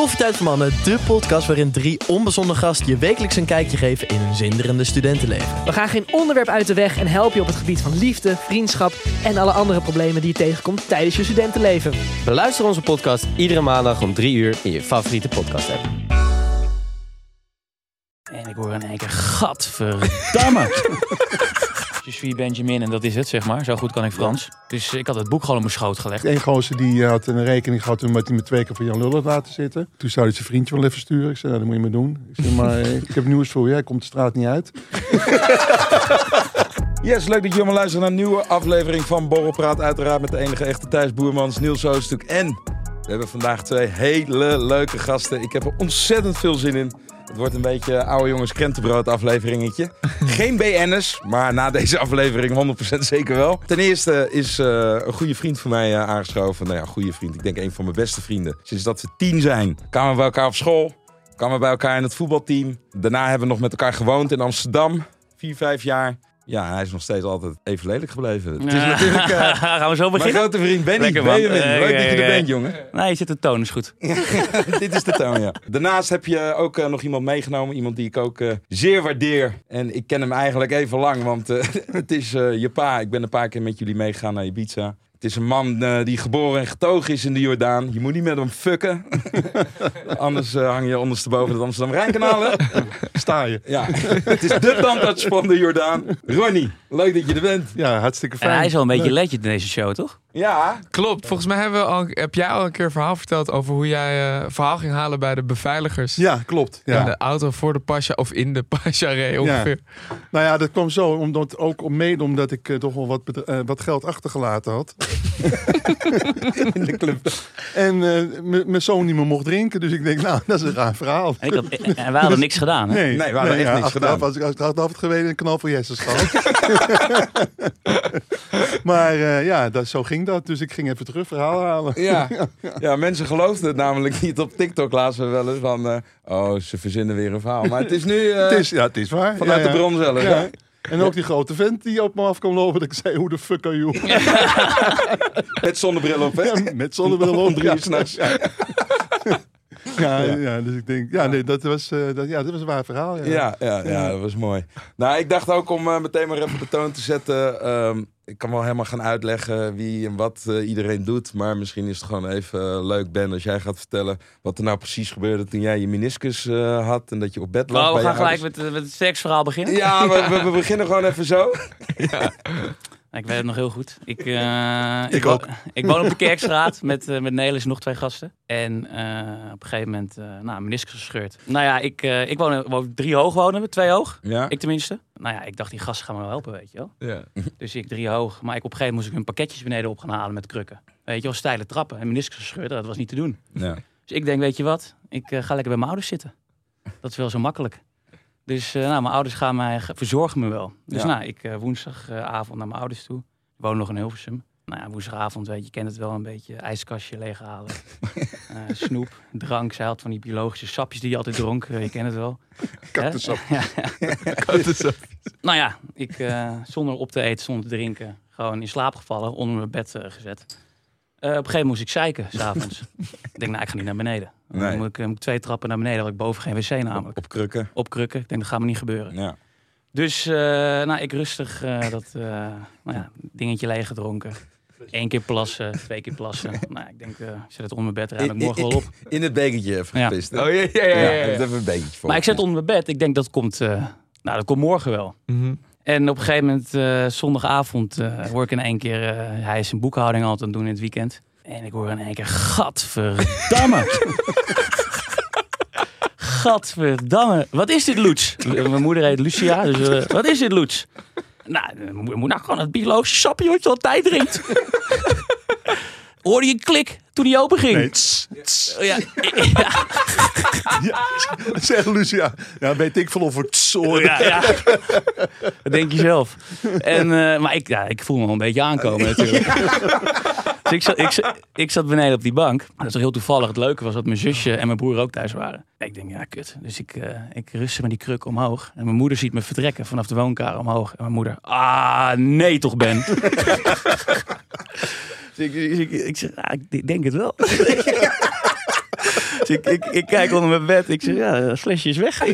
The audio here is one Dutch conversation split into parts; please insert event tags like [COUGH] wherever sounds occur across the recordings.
Koffietijd voor Mannen, de podcast waarin drie onbezonnen gasten je wekelijks een kijkje geven in hun zinderende studentenleven. We gaan geen onderwerp uit de weg en helpen je op het gebied van liefde, vriendschap en alle andere problemen die je tegenkomt tijdens je studentenleven. Beluister onze podcast iedere maandag om 3 uur in je favoriete podcast app. En ik hoor in één keer, gadverdamme. [LAUGHS] Je suis Benjamin en dat is het, zeg maar. Zo goed kan ik Frans. Dus ik had het boek gewoon op mijn schoot gelegd. Eén gozer die eh, had een rekening gehad toen met hij me twee keer voor Jan Lullen had laten zitten. Toen zou hij zijn vriendje wel even sturen. Ik zei, nou, dat moet je maar doen. Ik zei, maar eh, ik heb nieuws voor je. Hij komt de straat niet uit. [LAUGHS] Yes, leuk dat je allemaal luistert naar een nieuwe aflevering van Borrelpraat. Uiteraard met de enige echte Thijs Boermans, Niels Oostuk en we hebben vandaag twee hele leuke gasten. Ik heb er ontzettend veel zin in. Het wordt een beetje oude jongens krentenbrood afleveringetje. [LAUGHS] Geen BN'ers, maar na deze aflevering 100% zeker wel. Ten eerste is eh, een goede vriend van mij eh, aangeschoven. Nou ja, goede vriend. Ik denk een van mijn beste vrienden. Sinds dat we tien zijn, kwamen we bij elkaar op school. Kwamen we bij elkaar in het voetbalteam. Daarna hebben we nog met elkaar gewoond in Amsterdam. Vier, vijf jaar. Ja, hij is nog steeds altijd even lelijk gebleven. Het is natuurlijk [LAUGHS] eh, gaan we zo mijn beginnen? grote vriend Benny. Lekker, man. Benjamin, leuk dat je er bent, jongen. Nee, je zit de toon, is goed. [LAUGHS] Dit is de toon, ja. Daarnaast heb je ook eh, nog iemand meegenomen. Iemand die ik ook eh, zeer waardeer. En ik ken hem eigenlijk even lang, want [LAUGHS] het is je pa. Ik ben een paar keer met jullie meegegaan naar Ibiza. Het is een man eh, die geboren en getogen is in de Jordaan. Je moet niet met hem fucken. [LAUGHS] Anders eh, hang je ondersteboven het Amsterdam Rijnkanaal. hè? Sta je. Ja, het is de tandarts van de Jordaan. Ronnie, leuk dat je er bent. Ja, hartstikke En fijn. hij is wel een beetje Leuk. legend in deze show, toch? Ja, Klopt. Volgens mij hebben we al, heb jij al een keer een verhaal verteld over hoe jij eh, verhaal ging halen bij de beveiligers. Ja, klopt. In Ja. de auto voor de Pasha of in de [LAUGHS] Pasha reed ongeveer. Nou ja, dat kwam zo. Omdat, ook om mede omdat ik eh, toch wel wat, eh, wat geld achtergelaten had. [LAUGHS] in de club. En eh, mijn zoon niet meer mocht drinken. Dus ik denk, nou, dat is een raar verhaal. En, ik had, en wij hadden niks gedaan, hè? Nee, Nee, we hadden echt niks gedaan. Was ik achteraf het geweten een knal voor gehad. [LAUGHS] maar eh, ja, dat, zo ging dat. Dus ik ging even terug verhaal halen. Ja. [LAUGHS] ja, mensen geloofden het namelijk niet. Op TikTok we wel eens van... eh, oh, ze verzinnen weer een verhaal. Maar het is nu [LAUGHS] eh, Het is, ja, het is waar. vanuit Ja, de bron zelf. Ja. En ook die grote vent die op me af kwam lopen. Dat ik zei, hoe de fuck are you? [LAUGHS] Met zonnebril op, hè? Met zonnebril op. drie Ja. Ja, ja, dus ik denk, ja, nee, dat was, eh, dat, ja, dat was een waar verhaal. Ja. Ja, ja, ja, dat was mooi. Nou, ik dacht ook om eh, meteen maar even de toon te zetten. ehm, ik kan wel helemaal gaan uitleggen wie en wat eh, iedereen doet. Maar misschien is het gewoon even leuk, Ben, als jij gaat vertellen... wat er nou precies gebeurde toen jij je meniscus eh, had... en dat je op bed lag Oh, we bij gaan gelijk met, met het seksverhaal beginnen. Ja, we, we, we beginnen gewoon even zo. [LAUGHS] Ik weet het nog heel goed. Ik, eh, [LAUGHS] Ik wo- ook. [LAUGHS] Ik woon op de Kerkstraat met, eh met Nelis en nog twee gasten. En eh, op een gegeven moment, nou, meniscus gescheurd. Nou ja, ik, ik woon, woon drie hoog wonen we, twee hoog. Ja. Ik tenminste. Nou ja, ik dacht, die gasten gaan me wel helpen, weet je wel. Ja. [LAUGHS] Dus ik drie hoog. Maar ik op een gegeven moment moest ik hun pakketjes beneden op gaan halen met krukken. Weet je wel, steile trappen. En meniscus gescheurd, dat was niet te doen. Ja. Dus ik denk, weet je wat? Ik ga lekker bij mijn ouders zitten. Dat is wel zo makkelijk. Dus eh, nou, mijn ouders gaan mij ge- verzorgen me wel. Dus Ja. nou, ik eh, woensdagavond naar mijn ouders toe. Ik woon nog in Hilversum. Nou ja, woensdagavond, weet je, je kent het wel een beetje. IJskastje leeghalen. [LAUGHS] Eh snoep, drank. Zij had van die biologische sapjes die je altijd dronk. Je kent het wel. [LAUGHS] Kattensap. Hè? Ja. [LAUGHS] Nou ja, ik zonder op te eten, zonder te drinken, gewoon in slaap gevallen, onder mijn bed gezet. Eh, op een gegeven moment moest ik zeiken, [LAUGHS] s'avonds. ik denk, nou, ik ga niet naar beneden. Dan Nee. moet ik, eh, moet ik twee trappen naar beneden, had ik boven geen wc namelijk. Op krukken. Op krukken. Ik denk, dat gaat me niet gebeuren. Ja. Dus, eh, nou, ik rustig eh, dat eh, nou ja, dingetje leeg gedronken. Eén keer plassen, twee keer plassen. [LAUGHS] nou, ik denk, eh, ik zet het onder mijn bed, ruim ik morgen wel op. [LAUGHS] In het bekertje even Ja. gepist. hè? Oh ja, ja, ja. Ja, ja, ja. even een bekertje voor. Maar ik zet het onder mijn bed. Ik denk, dat komt, eh, nou, dat komt morgen wel. Mhm. En op een gegeven moment, eh, zondagavond, eh, hoor ik in één keer... eh, hij is zijn boekhouding altijd aan het doen in het weekend. En ik hoor in één keer, gadverdamme. [LAUGHS] gadverdamme. Wat is dit, Loets? Mijn moeder heet Lucia, dus wat is dit, Loets? Nou, moet nou gewoon het biologische sapje wat je altijd drinkt. Hoorde je een klik toen hij open ging? Nee, tss, tss. Ja, [LAUGHS] ja, Zeg Lucia. Ja, weet ik veel of het hoorde. ja, ja. Dat denk je zelf. En, eh, maar ik, ja, ik voel me wel een beetje aankomen natuurlijk. [LAUGHS] Dus ik zat, ik, zat- ik zat beneden op die bank. Dat is toch heel toevallig. Het leuke was dat mijn zusje en mijn broer ook thuis waren. Ik denk, ja, kut. Dus ik, eh ik rustte met die kruk omhoog. En mijn moeder ziet me vertrekken vanaf de woonkamer omhoog. En mijn moeder, ah, nee toch, Ben. [LAUGHS] ik, ik, ik zeg, ah, ik denk het wel. [LAUGHS] dus ik, ik, ik kijk onder mijn bed. Ik zeg, ja, dat flesje is weg. [LAUGHS]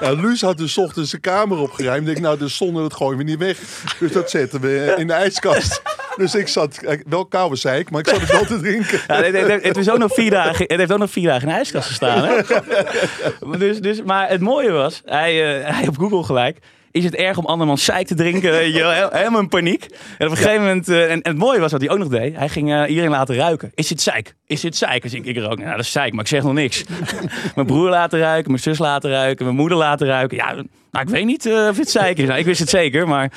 Ja, Luus had dus ochtends zijn kamer opgeruimd. Ik denk, nou, de zonde, dat gooien we niet weg. Dus dat zetten we in de ijskast. Dus ik zat, wel koude zeik, maar ik zat het wel te drinken. Ja, het, het, het, is ook nog vier dagen, het heeft ook nog vier dagen in de ijskast gestaan. Hè? [LAUGHS] Dus, dus, maar het mooie was, hij, eh, hij op Google gelijk. Is het erg om andermans zeik te drinken? Weet je Helemaal in paniek. En op een gegeven moment, eh, en, en het mooie was wat hij ook nog deed. Hij ging eh, iedereen laten ruiken. Is dit zeik? Is dit zeik? Dus ik, ik rook, nou dat is zeik, maar ik zeg nog niks. [LAUGHS] mijn broer laten ruiken, mijn zus laten ruiken, mijn moeder laten ruiken. Ja, nou ik weet niet eh, of het zeik is. Nou, ik wist het zeker, maar...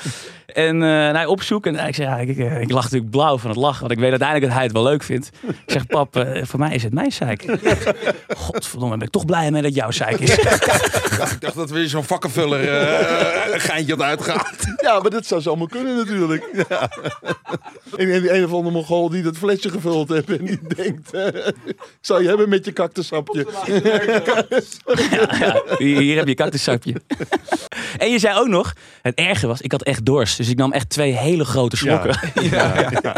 En eh hij opzoeken en ik zeg, ja, ik, ik, ik lach natuurlijk blauw van het lachen. Want ik weet uiteindelijk dat hij het wel leuk vindt. Ik zeg, pap, eh, voor mij is het mijn zeik. [LAUGHS] Godverdomme, ben ik toch blij mee dat jouw zeik is. [LAUGHS] Ik dacht dat we weer zo'n vakkenvuller eh, een geintje had uitgehaald. Ja, maar dat zou zomaar kunnen natuurlijk. Ja. En en die een of andere mongool die dat flesje gevuld heeft en die denkt... eh, [LAUGHS] ik zou je hebben met je kaktussapje. Ja, hier, hier heb je cactussapje. en je zei ook nog, het erge was, ik had echt dorst. Dus ik nam echt twee hele grote slokken. Ja, ja.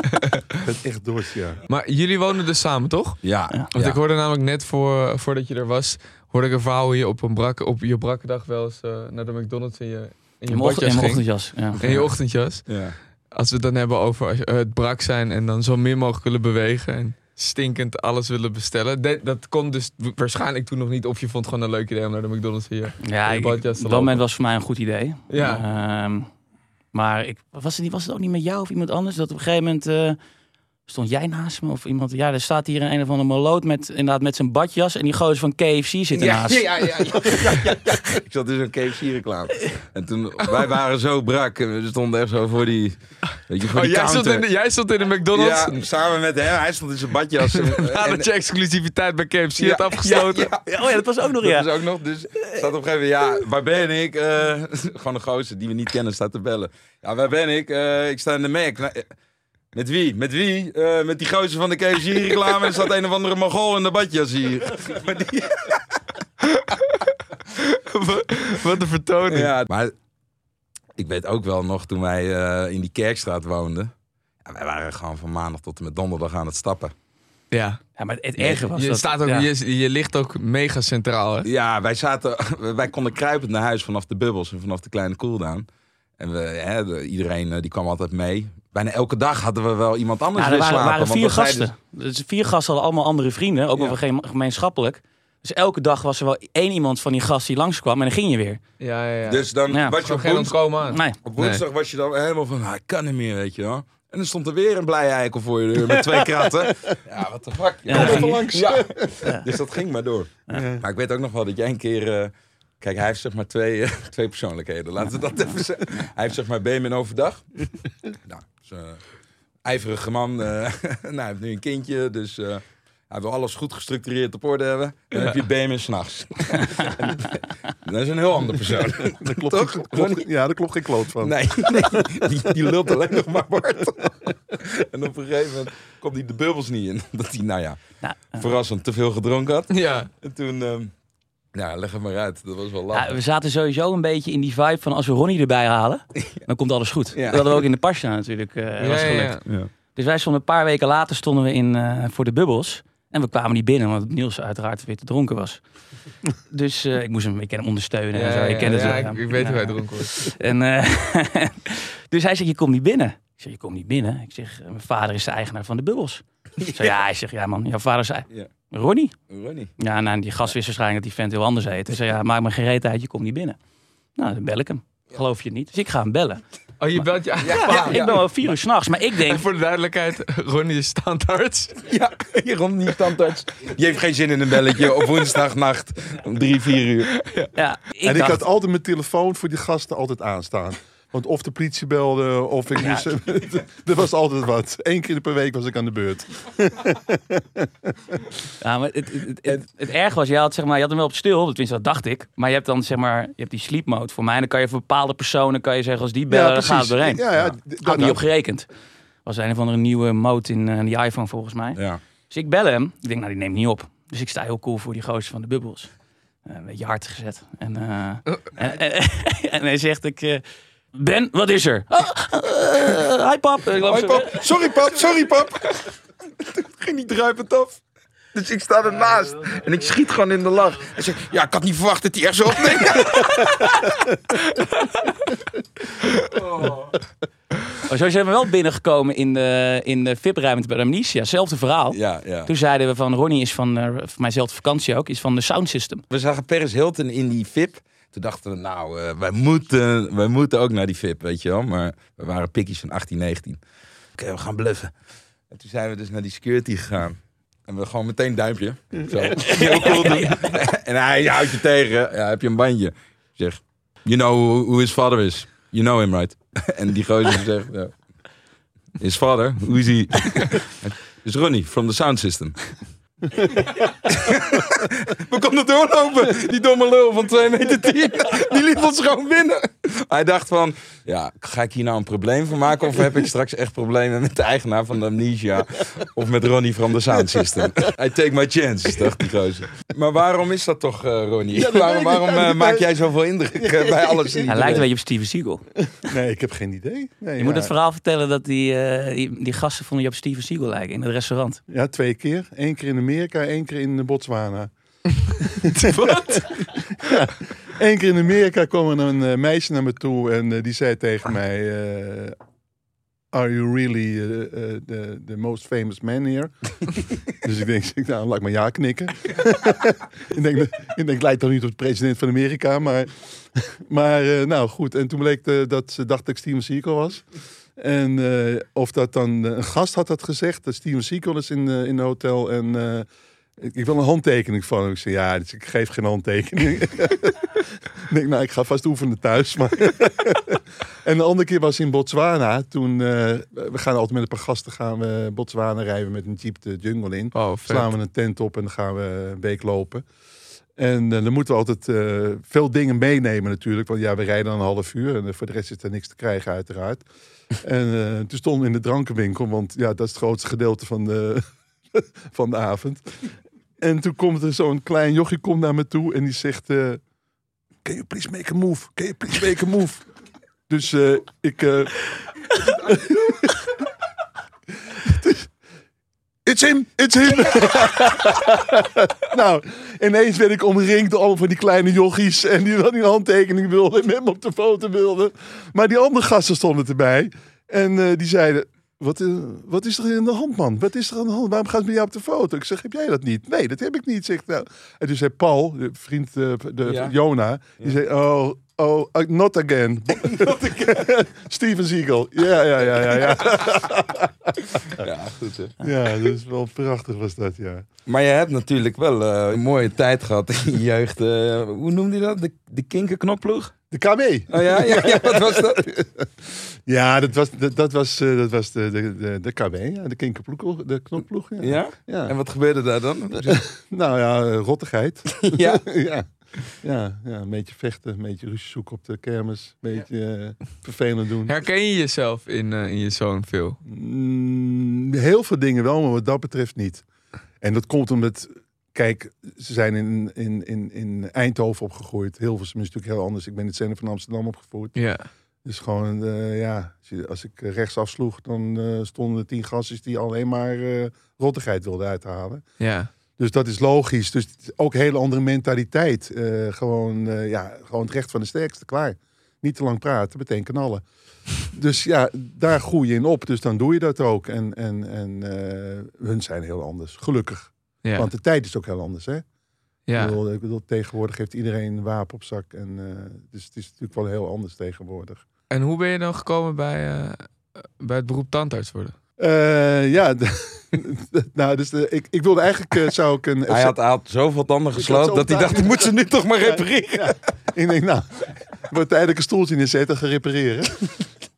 Het echt dorst, ja. Maar jullie wonen dus samen, toch? Ja. Want ik hoorde namelijk net voor, voordat je er was, hoorde ik een verhaal hoe je op, een brak, op je brakke dag wel eens eh, naar de McDonald's in je, in je, In ochtend- ochtendjas. Ja. In je ochtendjas. Ja. Als we het dan hebben over eh, het brak zijn en dan zo min mogelijk willen bewegen en stinkend alles willen bestellen. Dat, dat kon dus waarschijnlijk toen nog niet. Of je vond gewoon een leuk idee om naar de McDonald's hier. Ja, ik, op dat moment was voor mij een goed idee. Ja. Ehm, maar ik, was, het niet, was het ook niet met jou of iemand anders? Dat op een gegeven moment eh, stond jij naast me of iemand. Ja, er staat hier een, een of andere maloot met, inderdaad, met zijn badjas. En die gozer van KFC zit ernaast. ja, ja, ja, ja. [LAUGHS] Ik zat in zo'n KFC-reclame. En toen, wij waren zo brak. En we stonden echt zo voor die, weet je, voor Oh, die jij, stond counter. in de, jij stond in de McDonald's. Ja, samen met hem. Hij stond in zijn badjas. [LAUGHS] Nadat je exclusiviteit bij KFC Ja, had afgesloten. ja, ja. Oh ja, dat was ook nog, Dat ja. is ook nog. Dus staat op een gegeven moment, ja, waar ben ik? Eh, [LAUGHS] gewoon een gozer die we niet kennen staat te bellen. Ja, waar ben ik? Eh, ik sta in de Mac. Met wie? Met wie? Eh, met die gozer van de KFC-reclame. Er staat een of andere Mongool in de badjas hier. [LAUGHS] Maar die- [LAUGHS] Wat een vertoning. ja, maar ik weet ook wel nog toen wij eh, in die Kerkstraat woonden. Ja, wij waren gewoon van maandag tot en met donderdag aan het stappen. Ja. ja maar het erge was Je, dat... staat ook, ja. je, je ligt ook mega centraal. Hè? Ja, wij, zaten, [LAUGHS] wij konden kruipend naar huis vanaf de bubbels en vanaf de kleine cooldown. En we, hè, de- iedereen eh, die kwam altijd mee. Bijna elke dag hadden we wel iemand anders Ja, er weer waren, slapen. waren vier gasten. Dus vier gasten hadden allemaal andere vrienden. Ook Ja. wel geme- gemeenschappelijk. Dus elke dag was er wel één iemand van die gast die langskwam. En dan ging je weer. Ja, ja, ja. Dus dan Ja. was je op, geen woens- ontkomen aan. Nee. op woensdag was je dan helemaal van, ah, ik kan niet meer, weet je wel. En dan stond er weer een blij eikel voor je deur met twee [LAUGHS] kratten. ja, wat de fuck. Ja, dan ging langs. Ja. [LAUGHS] Dus dat ging maar door. Maar ik weet ook nog wel dat jij een keer... eh, kijk, hij heeft zeg maar twee, eh, twee persoonlijkheden. Laten we dat even zeggen. Hij heeft zeg maar Benjamin overdag. [LAUGHS] nou, ijverige man. eh, [LAUGHS] nou, hij heeft nu een kindje, dus... eh, hij wil alles goed gestructureerd op orde hebben. En dan heb je Benjamin s'nachts. [LAUGHS] dat is een heel ander persoon. Daar klopt, Toch? geen- klopt- ja, daar klopt geen kloot van. Nee, nee die, die lult alleen nog maar Bart. en op een gegeven moment komt hij de bubbels niet in. Dat hij, nou ja, Nou, eh, verrassend te veel gedronken had. Ja. En toen, ehm ja, leg het maar uit. Dat was wel Ja, lachen. we zaten sowieso een beetje in die vibe van als we Ronnie erbij halen, [LAUGHS] dan komt alles goed. Ja. Dat hadden we ook in de pasja natuurlijk. eh Ja, was ja, gelukt. ja. Ja. Dus wij stonden een paar weken later stonden we in, eh, voor de bubbels. En we kwamen niet binnen, want Niels uiteraard weer te dronken was. [LAUGHS] Dus eh, ik moest hem, ik ken hem ondersteunen en zo. Ja, Je ja, kent het ja, wel, ik, ja. ik weet hoe Ja. hij dronken wordt. [LAUGHS] En, eh, dus hij zegt, je komt niet binnen. Ik zeg, je komt niet binnen. Ik zeg, mijn vader is de eigenaar van de bubbels. Ik zeg, ja, hij zegt, ja man, jouw vader is... ei- Ja. Ronnie? Ronnie. Ja, nou, die gast wist waarschijnlijk dat die vent heel anders heet. Hij zei, ja, maak me geen reet uit, je komt niet binnen. Nou, dan bel ik hem. Geloof je het niet? Dus ik ga hem bellen. Oh, je belt je Ja, ik ben wel vier uur s'nachts, maar ik denk... En [LAUGHS] voor de duidelijkheid, Ronnie is standaard. Ja, [LAUGHS] Jeroen, niet tandarts. Die heeft geen zin in een belletje op woensdagnacht om drie, vier uur. Ja, ik en ik dacht, had altijd mijn telefoon voor die gasten altijd aanstaan. Want of de politie belde, of ik moest... [LAUGHS] er was altijd wat. Eén keer per week was ik aan de beurt. [LAUGHS] Ja, maar het, het, het, het, het erg was, je had, zeg maar, je had hem wel op stil, tenminste dat dacht ik. Maar je hebt dan zeg maar, je hebt die sleep mode voor mij. En dan kan je voor bepaalde personen, kan je zeggen, als die bellen, dan gaat het doorheen. Ja, ja, Had dat- niet op gerekend. Was een of andere nieuwe mode in eh, die iPhone volgens mij. Ja. Dus ik bel hem. Ik denk, nou, die neemt niet op. Dus ik sta heel cool voor die gozer van de bubbels. Eh, een beetje hard gezet. En, eh, en, en, [LAUGHS] en hij zegt, ik... ben, wat is er? Ah, eh, hi pap. Ik pap. Sorry pap, sorry pap. [LAUGHS] Ging niet druipend af. Dus ik sta ernaast en ik schiet gewoon in de lach. Hij zegt, ja, ik had niet verwacht dat hij echt zo opneemt. Oh, zo zijn we wel binnengekomen in de, in de VIP-ruimte bij Amnesia. Zelfde verhaal. Ja, ja. Toen zeiden we van Ronnie is van, eh, voor mijzelf vakantie ook, is van de sound system. We zagen Paris Hilton in die VIP. Toen dachten we, nou, eh, wij, moeten, wij moeten ook naar die VIP, weet je wel. Maar we waren pikkies van 18, 19. Oké, we gaan bluffen. En toen zijn we dus naar die security gegaan. En we gewoon meteen duimpje. Zo. [LAUGHS] Heel cool doen. En hij houdt je tegen. Ja, heb je een bandje? Zeg, you know who, who his father is. You know him, right? [LAUGHS] En die gozer zegt, ja. His father? Who is he? [LAUGHS] Is Ronnie, from the sound system. [LAUGHS] We konden doorlopen. Die domme lul van 2 meter 10. Die liet ons gewoon binnen. Hij dacht van, ja, ga ik hier nou een probleem van maken? Of heb ik straks echt problemen met de eigenaar van de Amnesia? Of met Ronnie van de Sound System? I take my chances, dacht die gozer. Maar waarom is dat toch, eh, Ronnie? waarom waarom eh, maak jij zoveel indruk eh, bij alles? Hij lijkt een beetje op Steven Seagal. Nee, ik heb geen idee. Nee, Je moet het verhaal vertellen dat die, eh, die, die gasten vonden je op Steven Seagal lijken in het restaurant. Ja, twee keer. Eén keer in Amerika, één keer in Botswana. [LAUGHS] Wat? [LAUGHS] Eén keer in Amerika kwam er een eh, meisje naar me toe en eh, die zei tegen mij... eh, Are you really the, the most famous man here? [LAUGHS] dus ik denk, ik, nou, laat ik maar ja knikken. ik, denk, ik denk, lijkt toch niet op de president van Amerika, maar... maar nou goed, en toen bleek dat ze dacht dat ik Steven Seagal was. En eh, of dat dan een gast had dat gezegd, dat Steven Seagal is in, eh, in het hotel en... eh, ik, ik wil een handtekening van hem. Ik zei, ja, dus ik geef geen handtekening. [LAUGHS] ik denk, nou, ik ga vast oefenen thuis. Maar [LAUGHS] en de andere keer was in Botswana. Toen, eh, we gaan altijd met een paar gasten gaan we Botswana rijden met een jeep de jungle in. Oh. Slaan we een tent op en dan gaan we een week lopen. En eh, dan moeten we altijd eh, veel dingen meenemen natuurlijk. Want ja, we rijden dan een half uur. En eh, voor de rest is er niks te krijgen uiteraard. [LAUGHS] en toen stonden we in de drankenwinkel. Want ja, dat is het grootste gedeelte van de, [LAUGHS] van de avond. En toen komt er zo'n klein jochie komt naar me toe. En die zegt... eh Can you please make a move? Can you please make a move? dus ik... eh, [LAUGHS] It's him, it's him. [LAUGHS] nou, ineens werd ik omringd door allemaal van die kleine jochies. En die dan die handtekening wilden en met me op de foto wilden. Maar die andere gasten stonden erbij. En eh, die zeiden, wat, eh, wat is er in de hand, man? Wat is er aan de hand? Waarom gaat het met jou op de foto? Ik zeg, heb jij dat niet? Nee, dat heb ik niet. Zegt, nou. En toen zei Paul, de vriend, eh, de, Ja. Jona, die zei, oh, oh, uh, not again. [LAUGHS] not again. [LAUGHS] Steven Seagal. Ja, ja, ja, ja, ja. [LAUGHS] Ja, goed hè. Ja, is wel prachtig was dat, ja. Maar je hebt natuurlijk wel eh, een mooie tijd gehad in je jeugd. eh, hoe noemde je dat? De, de kinkerknopploeg? De KB. Oh ja, ja, ja, wat was dat? Ja, dat was, dat, dat was, eh, dat was de, de, de, de KB, ja, de kinkerploeg, de knopploeg. Ja. Ja? Ja. En wat gebeurde daar dan? Nou ja, rottigheid. Ja? ja. [LAUGHS] Ja, ja, een beetje vechten, een beetje ruzie zoeken op de kermis, een beetje eh, vervelend doen. Herken je jezelf in, eh, in je zoon veel? Mm, heel veel dingen wel, maar wat dat betreft niet. En dat komt omdat, kijk, ze zijn in, in, in, in Eindhoven opgegroeid. Hilversum is natuurlijk heel anders. Ik ben in het centrum van Amsterdam opgevoed. Ja. Dus gewoon, eh, ja, als, je- als ik rechts afsloeg, dan eh, stonden er tien gastjes die alleen maar eh, rottigheid wilden uithalen. Ja. Dus dat is logisch. Dus ook een hele andere mentaliteit. Eh, gewoon, eh, ja, gewoon het recht van de sterkste, klaar. Niet te lang praten, meteen knallen. dus ja, daar groei je in op. Dus dan doe je dat ook. En, en, en eh, hun zijn heel anders, gelukkig. Ja. Want de tijd is ook heel anders, hè? Ik, ja. bedoel, ik bedoel, tegenwoordig heeft iedereen een wapen op zak. En, dus het is natuurlijk wel heel anders tegenwoordig. En hoe ben je dan gekomen bij, bij het beroep tandarts worden? Eh, ja, [LAUGHS] nou, dus de, ik, ik wilde eigenlijk, eh, zou ik een... Hij had, hij had zoveel tanden gesloten dat hij dacht, ik moet ze nu toch maar [LAUGHS] repareren. Ik denk, nou, wordt tijdelijk een stoeltje neerzetten en gaan repareren.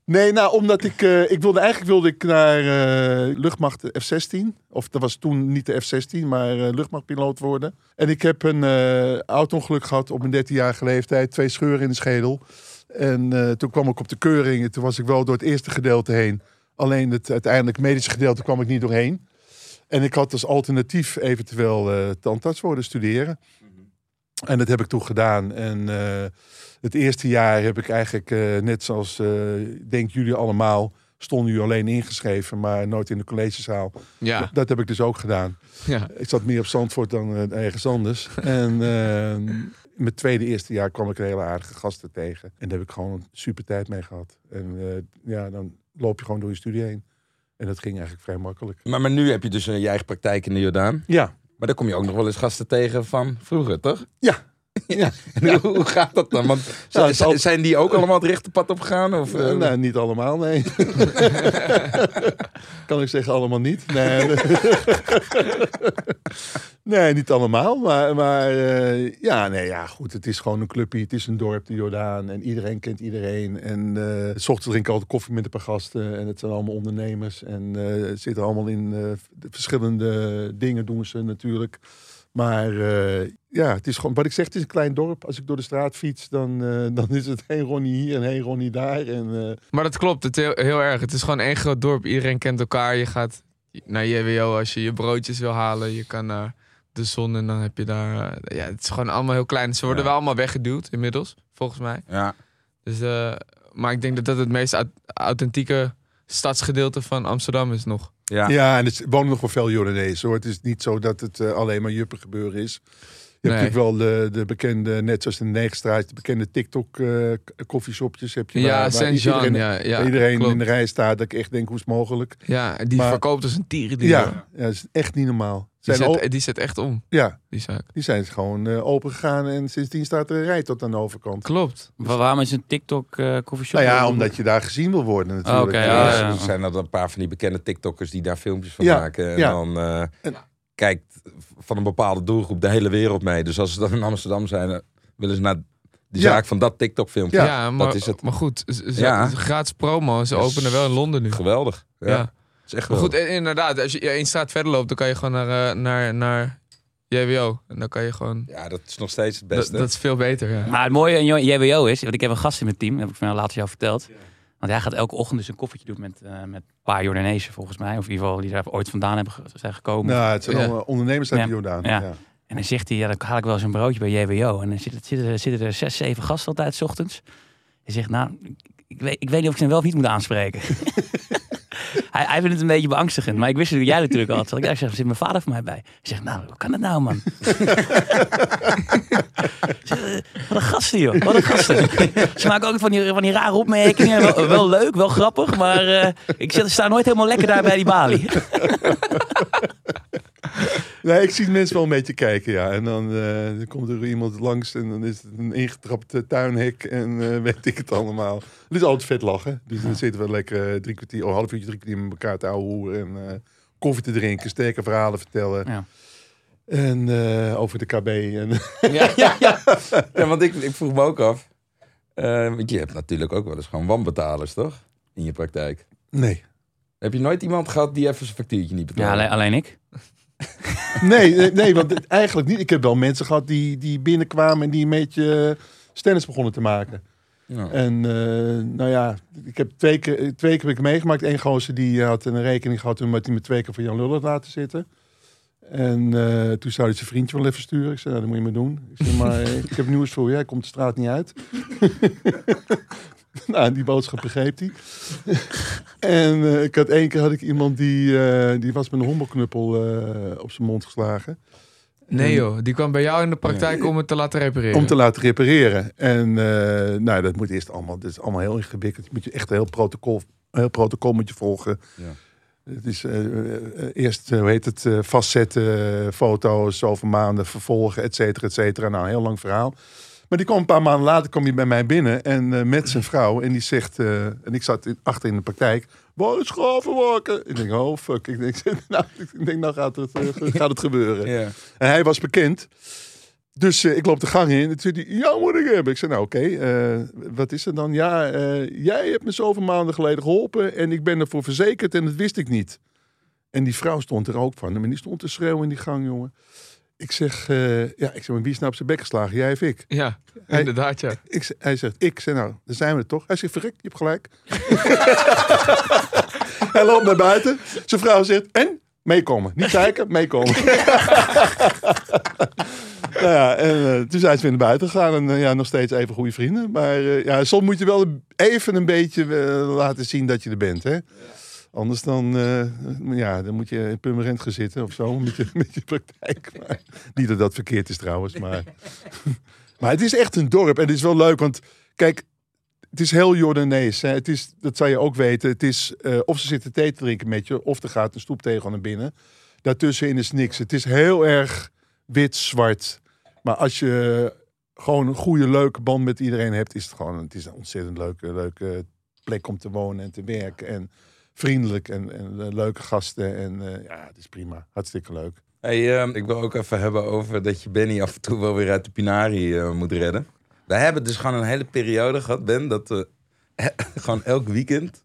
Nee, nou, omdat ik, eh, ik wilde eigenlijk wilde ik naar eh, luchtmacht F-16. Of dat was toen niet de F-16, maar eh, luchtmachtpiloot worden. En ik heb een eh auto-ongeluk gehad op mijn 13-jarige leeftijd. Twee scheuren in de schedel. En eh, toen kwam ik op de keuring. En toen was ik wel door het eerste gedeelte heen. Alleen het uiteindelijk medische gedeelte kwam ik niet doorheen. En ik had als alternatief eventueel eh tandarts worden studeren. En dat heb ik toen gedaan. En eh, het eerste jaar heb ik eigenlijk, eh, net zoals denk jullie allemaal, stonden jullie alleen ingeschreven, maar nooit in de collegezaal. Ja, Dat heb ik dus ook gedaan. ja. Ik zat meer op Zandvoort dan ergens anders. [LAUGHS] En eh, in mijn tweede, eerste jaar kwam ik een hele aardige gasten tegen. En daar heb ik gewoon een super tijd mee gehad. En ja, dan loop je gewoon door je studie heen. En dat ging eigenlijk vrij makkelijk. Maar, maar nu heb je dus eh, je eigen praktijk in de Jordaan. Ja, Maar dan kom je ook nog wel eens gasten tegen van vroeger, toch? ja. [LAUGHS] ja. Hoe, hoe gaat dat dan? Want [LAUGHS] z- zal- zijn die ook allemaal het rechte pad op gegaan? Of, Eh, nou, niet allemaal, nee. [LAUGHS] kan ik zeggen, allemaal niet. Nee, nee niet allemaal. Maar, maar eh, ja, nee, ja, goed. Het is gewoon een clubje. Het is een dorp, de Jordaan. En iedereen kent iedereen. En eh s ochtends drink ik altijd koffie met een paar gasten. En het zijn allemaal ondernemers. En zitten allemaal in de verschillende dingen doen ze natuurlijk. Maar eh, ja, het is gewoon, wat ik zeg, het is een klein dorp. Als ik door de straat fiets, dan, eh, dan is het heen Ronnie hier en heen Ronnie daar. En, eh, Maar dat klopt, het heel, heel erg. Het is gewoon één groot dorp. Iedereen kent elkaar. Je gaat naar JWO als je je broodjes wil halen. Je kan naar de zon en dan heb je daar... ja, het is gewoon allemaal heel klein. Ze worden Ja. wel allemaal weggeduwd inmiddels, volgens mij. Ja. Dus, eh, maar ik denk dat dat het meest au- authentieke stadsgedeelte van Amsterdam is nog. Ja. Ja, en er wonen nog wel veel Jordanezen hoor. Het is niet zo dat het eh, alleen maar juppen gebeuren is. Je hebt natuurlijk wel de, de bekende, net zoals in de Negenstraat, de bekende TikTok eh koffieshopjes heb je. Ja, waar iedereen, Ja, ja, iedereen klopt. in de rij staat. Dat ik echt denk, hoe is het mogelijk? Ja, en die Maar- verkoopt als een tieren. Ja, ja, dat is echt niet normaal. Die Zijn zet, die zet echt om, ja, die zaak. die zijn gewoon eh, open gegaan en sindsdien staat er een rij tot aan de overkant. Klopt. Wa- Waarom is een TikTok eh koffieshop? Nou ja, omdat je daar gezien wil worden natuurlijk. Oké, Ja, ja, er zijn er een paar van die bekende TikTokkers die daar filmpjes van Ja, maken. En ja. dan eh, En- kijkt van een bepaalde doelgroep de hele wereld mee. Dus als ze dan in Amsterdam zijn, dan willen ze naar de Ja. zaak van dat TikTok filmpje. Ja, maar, dat is het. maar goed. Ze, Ja. Gratis promo. Ze openen wel in Londen nu. Geweldig. Ja. Ja. Dat is echt Maar goed, en- inderdaad. Als je één straat verder loopt, dan kan je gewoon naar, eh, naar, naar JWO. En dan kan je gewoon... Ja, dat is nog steeds het beste. dat is veel beter, ja. Maar het mooie aan JWO is, want ik heb een gast in mijn team, heb ik van jou laatst jou verteld. Want hij gaat elke ochtend dus een koffietje doen met, eh, met een paar Jordanezen volgens mij. Of in ieder geval die daar ooit vandaan hebben, zijn gekomen. Nou, het zijn Ja. allemaal ondernemers uit Ja. Jordaan. Ja. Ja. En dan zegt hij, ja, dan haal ik wel eens een broodje bij JWO. En dan zitten, zitten, er- zitten er zes, zeven gasten altijd 's ochtends. Hij zegt, nou, ik, ik weet, ik weet niet of ik ze wel of niet moet aanspreken. [LAUGHS] hij, hij vindt het een beetje beangstigend. Maar ik wist dat jij natuurlijk al had. Ik zeggen, zit mijn vader voor mij bij? Hij zegt, nou, hoe kan dat nou, man? Zeg, eh, wat een gasten, joh. Wat een gasten. Ze maken ook van die, van die rare opmerkingen. Wel, wel leuk, wel grappig. Maar eh, ik sta nooit helemaal lekker daar bij die balie. [LAUGHS] Nee, ik zie mensen wel een beetje kijken, ja. En dan, eh, dan komt er iemand langs en dan is het een ingetrapt eh, tuinhek en eh, [LAUGHS] weet ik het allemaal. Het is altijd vet lachen. Dus dan zitten we lekker drie kwartier, half uurtje, drie kwartier met elkaar te ouwe en eh, koffie te drinken, sterke verhalen vertellen. Ja. En eh, over de KB. En, [LAUGHS] Ja, ja, ja. ja want ik, ik vroeg me ook af. eh, want je hebt natuurlijk ook wel eens gewoon wanbetalers, toch? In je praktijk. nee. Heb je nooit iemand gehad die even zijn factuurtje niet Ja, betaalde? alleen, alleen ik. Nee, nee, nee, want eigenlijk niet. Ik heb wel mensen gehad die, die binnenkwamen en die een beetje uh, stennis begonnen te maken. Ja. En eh, nou ja, ik heb twee keer, twee keer heb ik meegemaakt. Eén gozer die had een rekening gehad omdat hij me twee keer voor Jan Lul had laten zitten. En eh, toen zou hij zijn vriendje wel even sturen. Ik zei, nou, dat moet je maar doen. Ik zei, maar eh, ik heb nieuws voor je. Hij komt de straat niet uit. [LAUGHS] nou, die boodschap begreep hij. en eh, ik had één keer had ik iemand die, eh, die was met een hommelknuppel eh, op zijn mond geslagen. Nee joh, die kwam bij jou in de praktijk om het te laten repareren. Om te laten repareren. En eh, nou, dat moet eerst allemaal, dat is allemaal heel ingewikkeld. Je moet je echt een heel protocol, een heel protocol moet je volgen. Ja. Het is eerst, hoe heet het, vastzetten, foto's, zoveel maanden vervolgen, et cetera, et cetera. Nou, een heel lang verhaal. Maar die kwam een paar maanden later kwam hij bij mij binnen en eh, met zijn vrouw. En die zegt, eh, en ik zat in- achter in de praktijk, waar is Gravenwakker? Ik denk, oh fuck. Ik denk, [LAUGHS] nou, ik denk, nou gaat het, eh, [LAUGHS] gaat het gebeuren. Ja. En hij was bekend. Dus ik loop de gang in. En toen zei hij, ja, moet ik hebben. Ik zei, nou oké, wat is er dan? Ja, jij hebt me zoveel maanden geleden geholpen. En ik ben ervoor verzekerd en dat wist ik niet. En die vrouw stond er ook van. Maar die stond te schreeuwen in die gang, jongen. Ik zeg, eh, ja, ik zeg, maar wie is nou op zijn bek geslagen? Jij of ik? Ja, Hij- inderdaad ja. ik hij zegt, ik. Zeg, nou, daar zijn we er toch? Hij zegt, verrek, je hebt gelijk. [LAUGHS] hij loopt naar buiten. Zijn vrouw zegt, en? Meekomen. Niet kijken, meekomen. [LAUGHS] nou ja, en eh, toen zijn ze weer naar buiten gegaan. En eh, ja, nog steeds even goede vrienden. Maar ja, soms moet je wel even een beetje laten zien dat je er bent. Hè? Anders dan, eh, ja, dan moet je in Purmerend gaan zitten of zo. Met je, met je praktijk. [LAUGHS] Maar, niet dat dat verkeerd is trouwens. Maar, [LAUGHS] maar het is echt een dorp. En het is wel leuk, want kijk... Het is heel Jordanees. Hè? Het is, dat zou je ook weten. Het is eh, of ze zitten thee te drinken met je, of er gaat een stoeptegel naar binnen. Daartussenin is niks. Het is heel erg wit-zwart. Maar als je gewoon een goede, leuke band met iedereen hebt, is het gewoon het is een ontzettend leuke, leuke plek om te wonen en te werken. En vriendelijk en, en eh, leuke gasten. En eh, ja, het is prima. Hartstikke leuk. Hey, ehm, ik wil ook even hebben over dat je Benny af en toe wel weer uit de Pinari eh, moet redden. Wij hebben dus gewoon een hele periode gehad, Ben, dat we [LAUGHS] gewoon elk weekend,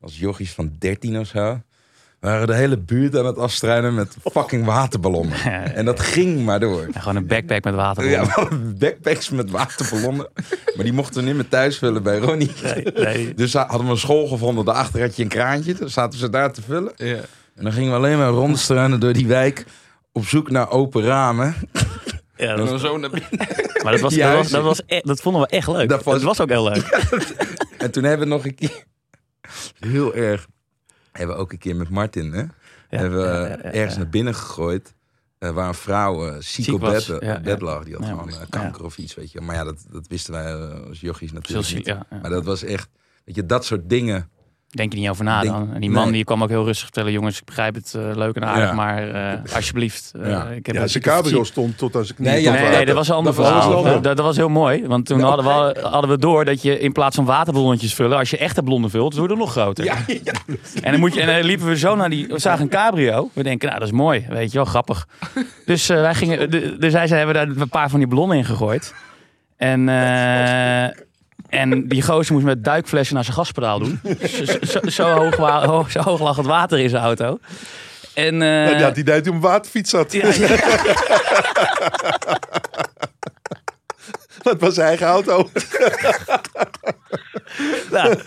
als jochies van 13 of zo, waren de hele buurt aan het afstruinen met fucking waterballonnen. [LAUGHS] En dat ging maar door. En gewoon een backpack met water. Ja, backpacks met waterballonnen. Maar die mochten we niet meer thuis vullen bij Ronnie. Nee, nee. [LAUGHS] Dus hadden we een school gevonden. Daarachter had je een kraantje. Dan zaten ze daar te vullen. Ja. En dan gingen we alleen maar rondstruinen door die wijk. Op zoek naar open ramen. Ja, En dat dan was, zo naar binnen. [LAUGHS] maar dat, was, dat, was, huizen. dat, was e- dat vonden we echt leuk. Dat Dat was- was, ook heel leuk. En toen hebben we nog een keer... Heel erg... Hebben we ook een keer met Martin, hè? hebben we ja, ergens naar binnen gegooid. eh, waar een vrouw eh, ziek, Ziek op bed, ja, lag. Die had Ja. gewoon eh, kanker of iets, weet je. Maar ja, dat, dat wisten wij eh, als jochies natuurlijk niet. Maar dat was echt... Weet je, dat soort dingen... Denk je niet over na Denk- dan. En die man nee. die kwam ook heel rustig vertellen. Jongens, ik begrijp het eh, leuk en aardig. Ja. Maar eh, [LAUGHS] alsjeblieft. eh, Ja. ik heb Ja, zijn ik- cabrio stond tot aan zijn knieën. Nee, ja, Nee, dat was een ander dat was verhaal. Dat, dat was heel mooi. Want toen hadden, we, hadden we door dat je in plaats van waterballonnetjes vullen, als je echte ballonnen vult, dan wordt het nog groter. Ja, ja. En dan, moet je, en dan liepen we zo naar die. We zagen een cabrio. We denken, nou, dat is mooi. Weet je wel, grappig. Dus eh, wij gingen. de- Dus zij ze hebben daar een paar van die ballonnen in gegooid. En. En die gozer moest met duikflessen naar zijn gaspedaal doen. Zo, zo, zo hoog, wa- ho- zo hoog lag het water in zijn auto. En, eh, Ja, die had die toen op een waterfiets zat. ja, ja. [LAUGHS] Dat was zijn eigen auto. [LAUGHS] [LAUGHS] nou,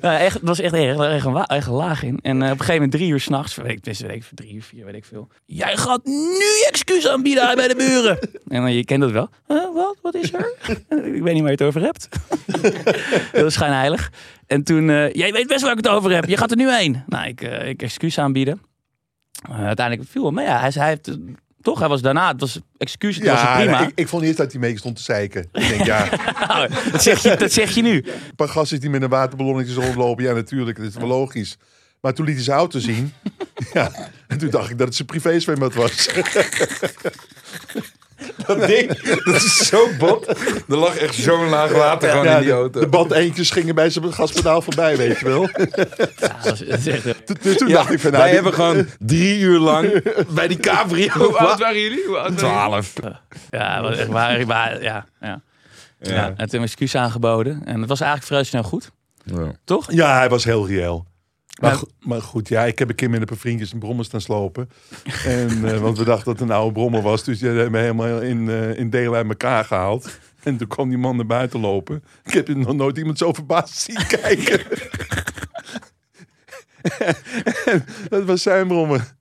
nou, echt, het was echt erg, een, laag in. En eh, op een gegeven moment drie uur s'nachts, weet weet ik, drie uur, vier, weet ik veel. Jij gaat nu excuus aanbieden bij de buren. [LAUGHS] En dan, je kent dat wel. "Eh, wat? Wat is er? [LAUGHS] ik weet niet waar je het over hebt. Heel schijnheilig. En toen, eh, jij weet best waar ik het over heb. Je gaat er nu heen. Nou, ik, eh, ik excuus aanbieden. Uiteindelijk viel. Maar ja, hij, hij heeft... Toch, hij was daarna, het was excuus, het was Ja, prima. ik, ik vond eerst dat hij mee stond te zeiken. Ik denk, ja, [LAUGHS] Nou, dat, zeg je, dat zeg je nu. een paar gasten die met een waterballonnetje rondlopen. Ja, natuurlijk, dat is wel logisch. Maar toen liet hij zijn auto zien. [LAUGHS] ja, en toen dacht ik dat het zijn privézwembad was. [LAUGHS] [LAUGHS] Dat ding, dat is zo bot. Er lag echt zo'n laag water gewoon Ja, in die de, auto. de bandeentjes gingen bij zijn gaspedaal voorbij, weet je wel. Ja, dat is, dat is echt, Toen, dacht ik van, nou, wij hebben gewoon drie uur lang [LAUGHS] bij die cabrio... Hoe oud waren jullie? Twaalf. Ja, wat echt waar. waar- ja, ja. Ja. En toen excuus aangeboden. En het was eigenlijk vrij snel goed. Ja. Toch? Ja, hij was heel reëel. Maar, maar goed, ja, ik heb een keer met een paar vriendjes een brommer staan slopen. En, eh, want we dachten dat het een oude brommer was. Dus die hebben we helemaal in, eh, in delen uit elkaar gehaald. En toen kwam die man naar buiten lopen. Ik heb nog nooit iemand zo verbaasd zien kijken. En dat was zijn brommer.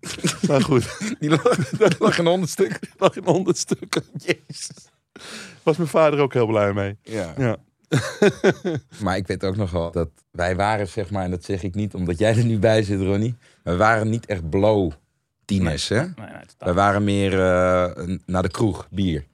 Maar goed, Die lag, daar lag een hondendstuk. het lag in honderd stukken. Jezus. Was mijn vader ook heel blij mee. Ja. Ja. [LAUGHS] Maar ik weet ook nog wel dat wij waren, zeg maar, en dat zeg ik niet omdat jij er nu bij zit, Ronnie. We waren niet echt blow tieners, hè? Nee, nee, totaal. Wij waren meer eh, naar de kroeg, bier.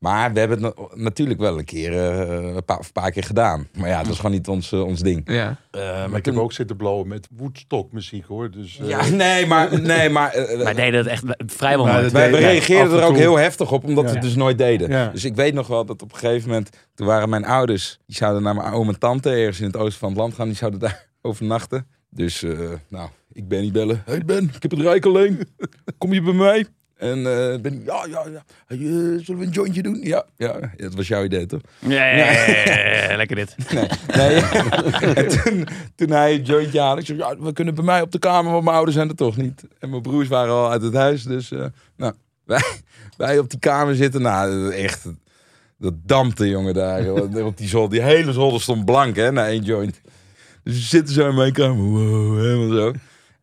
Maar we hebben het na- natuurlijk wel een keer, eh, een, paar, een paar keer gedaan. Maar ja, het was gewoon niet ons, eh, ons ding. Ja. Eh, Maar ik heb ook zitten blowen met Woodstock muziek hoor. Dus, eh, Ja, nee, maar... Nee, maar Wij deden het echt vrijwel Maar nooit. dat- wij reageerden er ook heel heftig op, omdat we het dus nooit deden. Ja. Dus ik weet nog wel dat op een gegeven moment... Toen waren mijn ouders, die zouden naar mijn oom en tante ergens in het oosten van het land gaan. Die zouden daar [LAUGHS] overnachten. Dus, eh, nou, ik ben niet bellen. Hey Ben, ik heb het rijk alleen. Kom je bij mij? En eh ben ik, ja, ja, ja. Hey, eh, zullen we een jointje doen? Ja, ja. Dat was jouw idee, toch? Ja, ja, lekker dit. [LAUGHS] Nee. nee. en [LAUGHS] toen, toen hij een jointje haalde, ik ja, we kunnen bij mij op de kamer, want mijn ouders zijn er toch niet. En mijn broers waren al uit het huis, dus eh, nou, [LAUGHS] wij, wij op die kamer zitten. Nou, echt, dat dampte, jongen, daar. op die zolder. Die hele zolder stond blank, hè, na één joint. Dus we zitten zo in mijn kamer, wow, helemaal zo.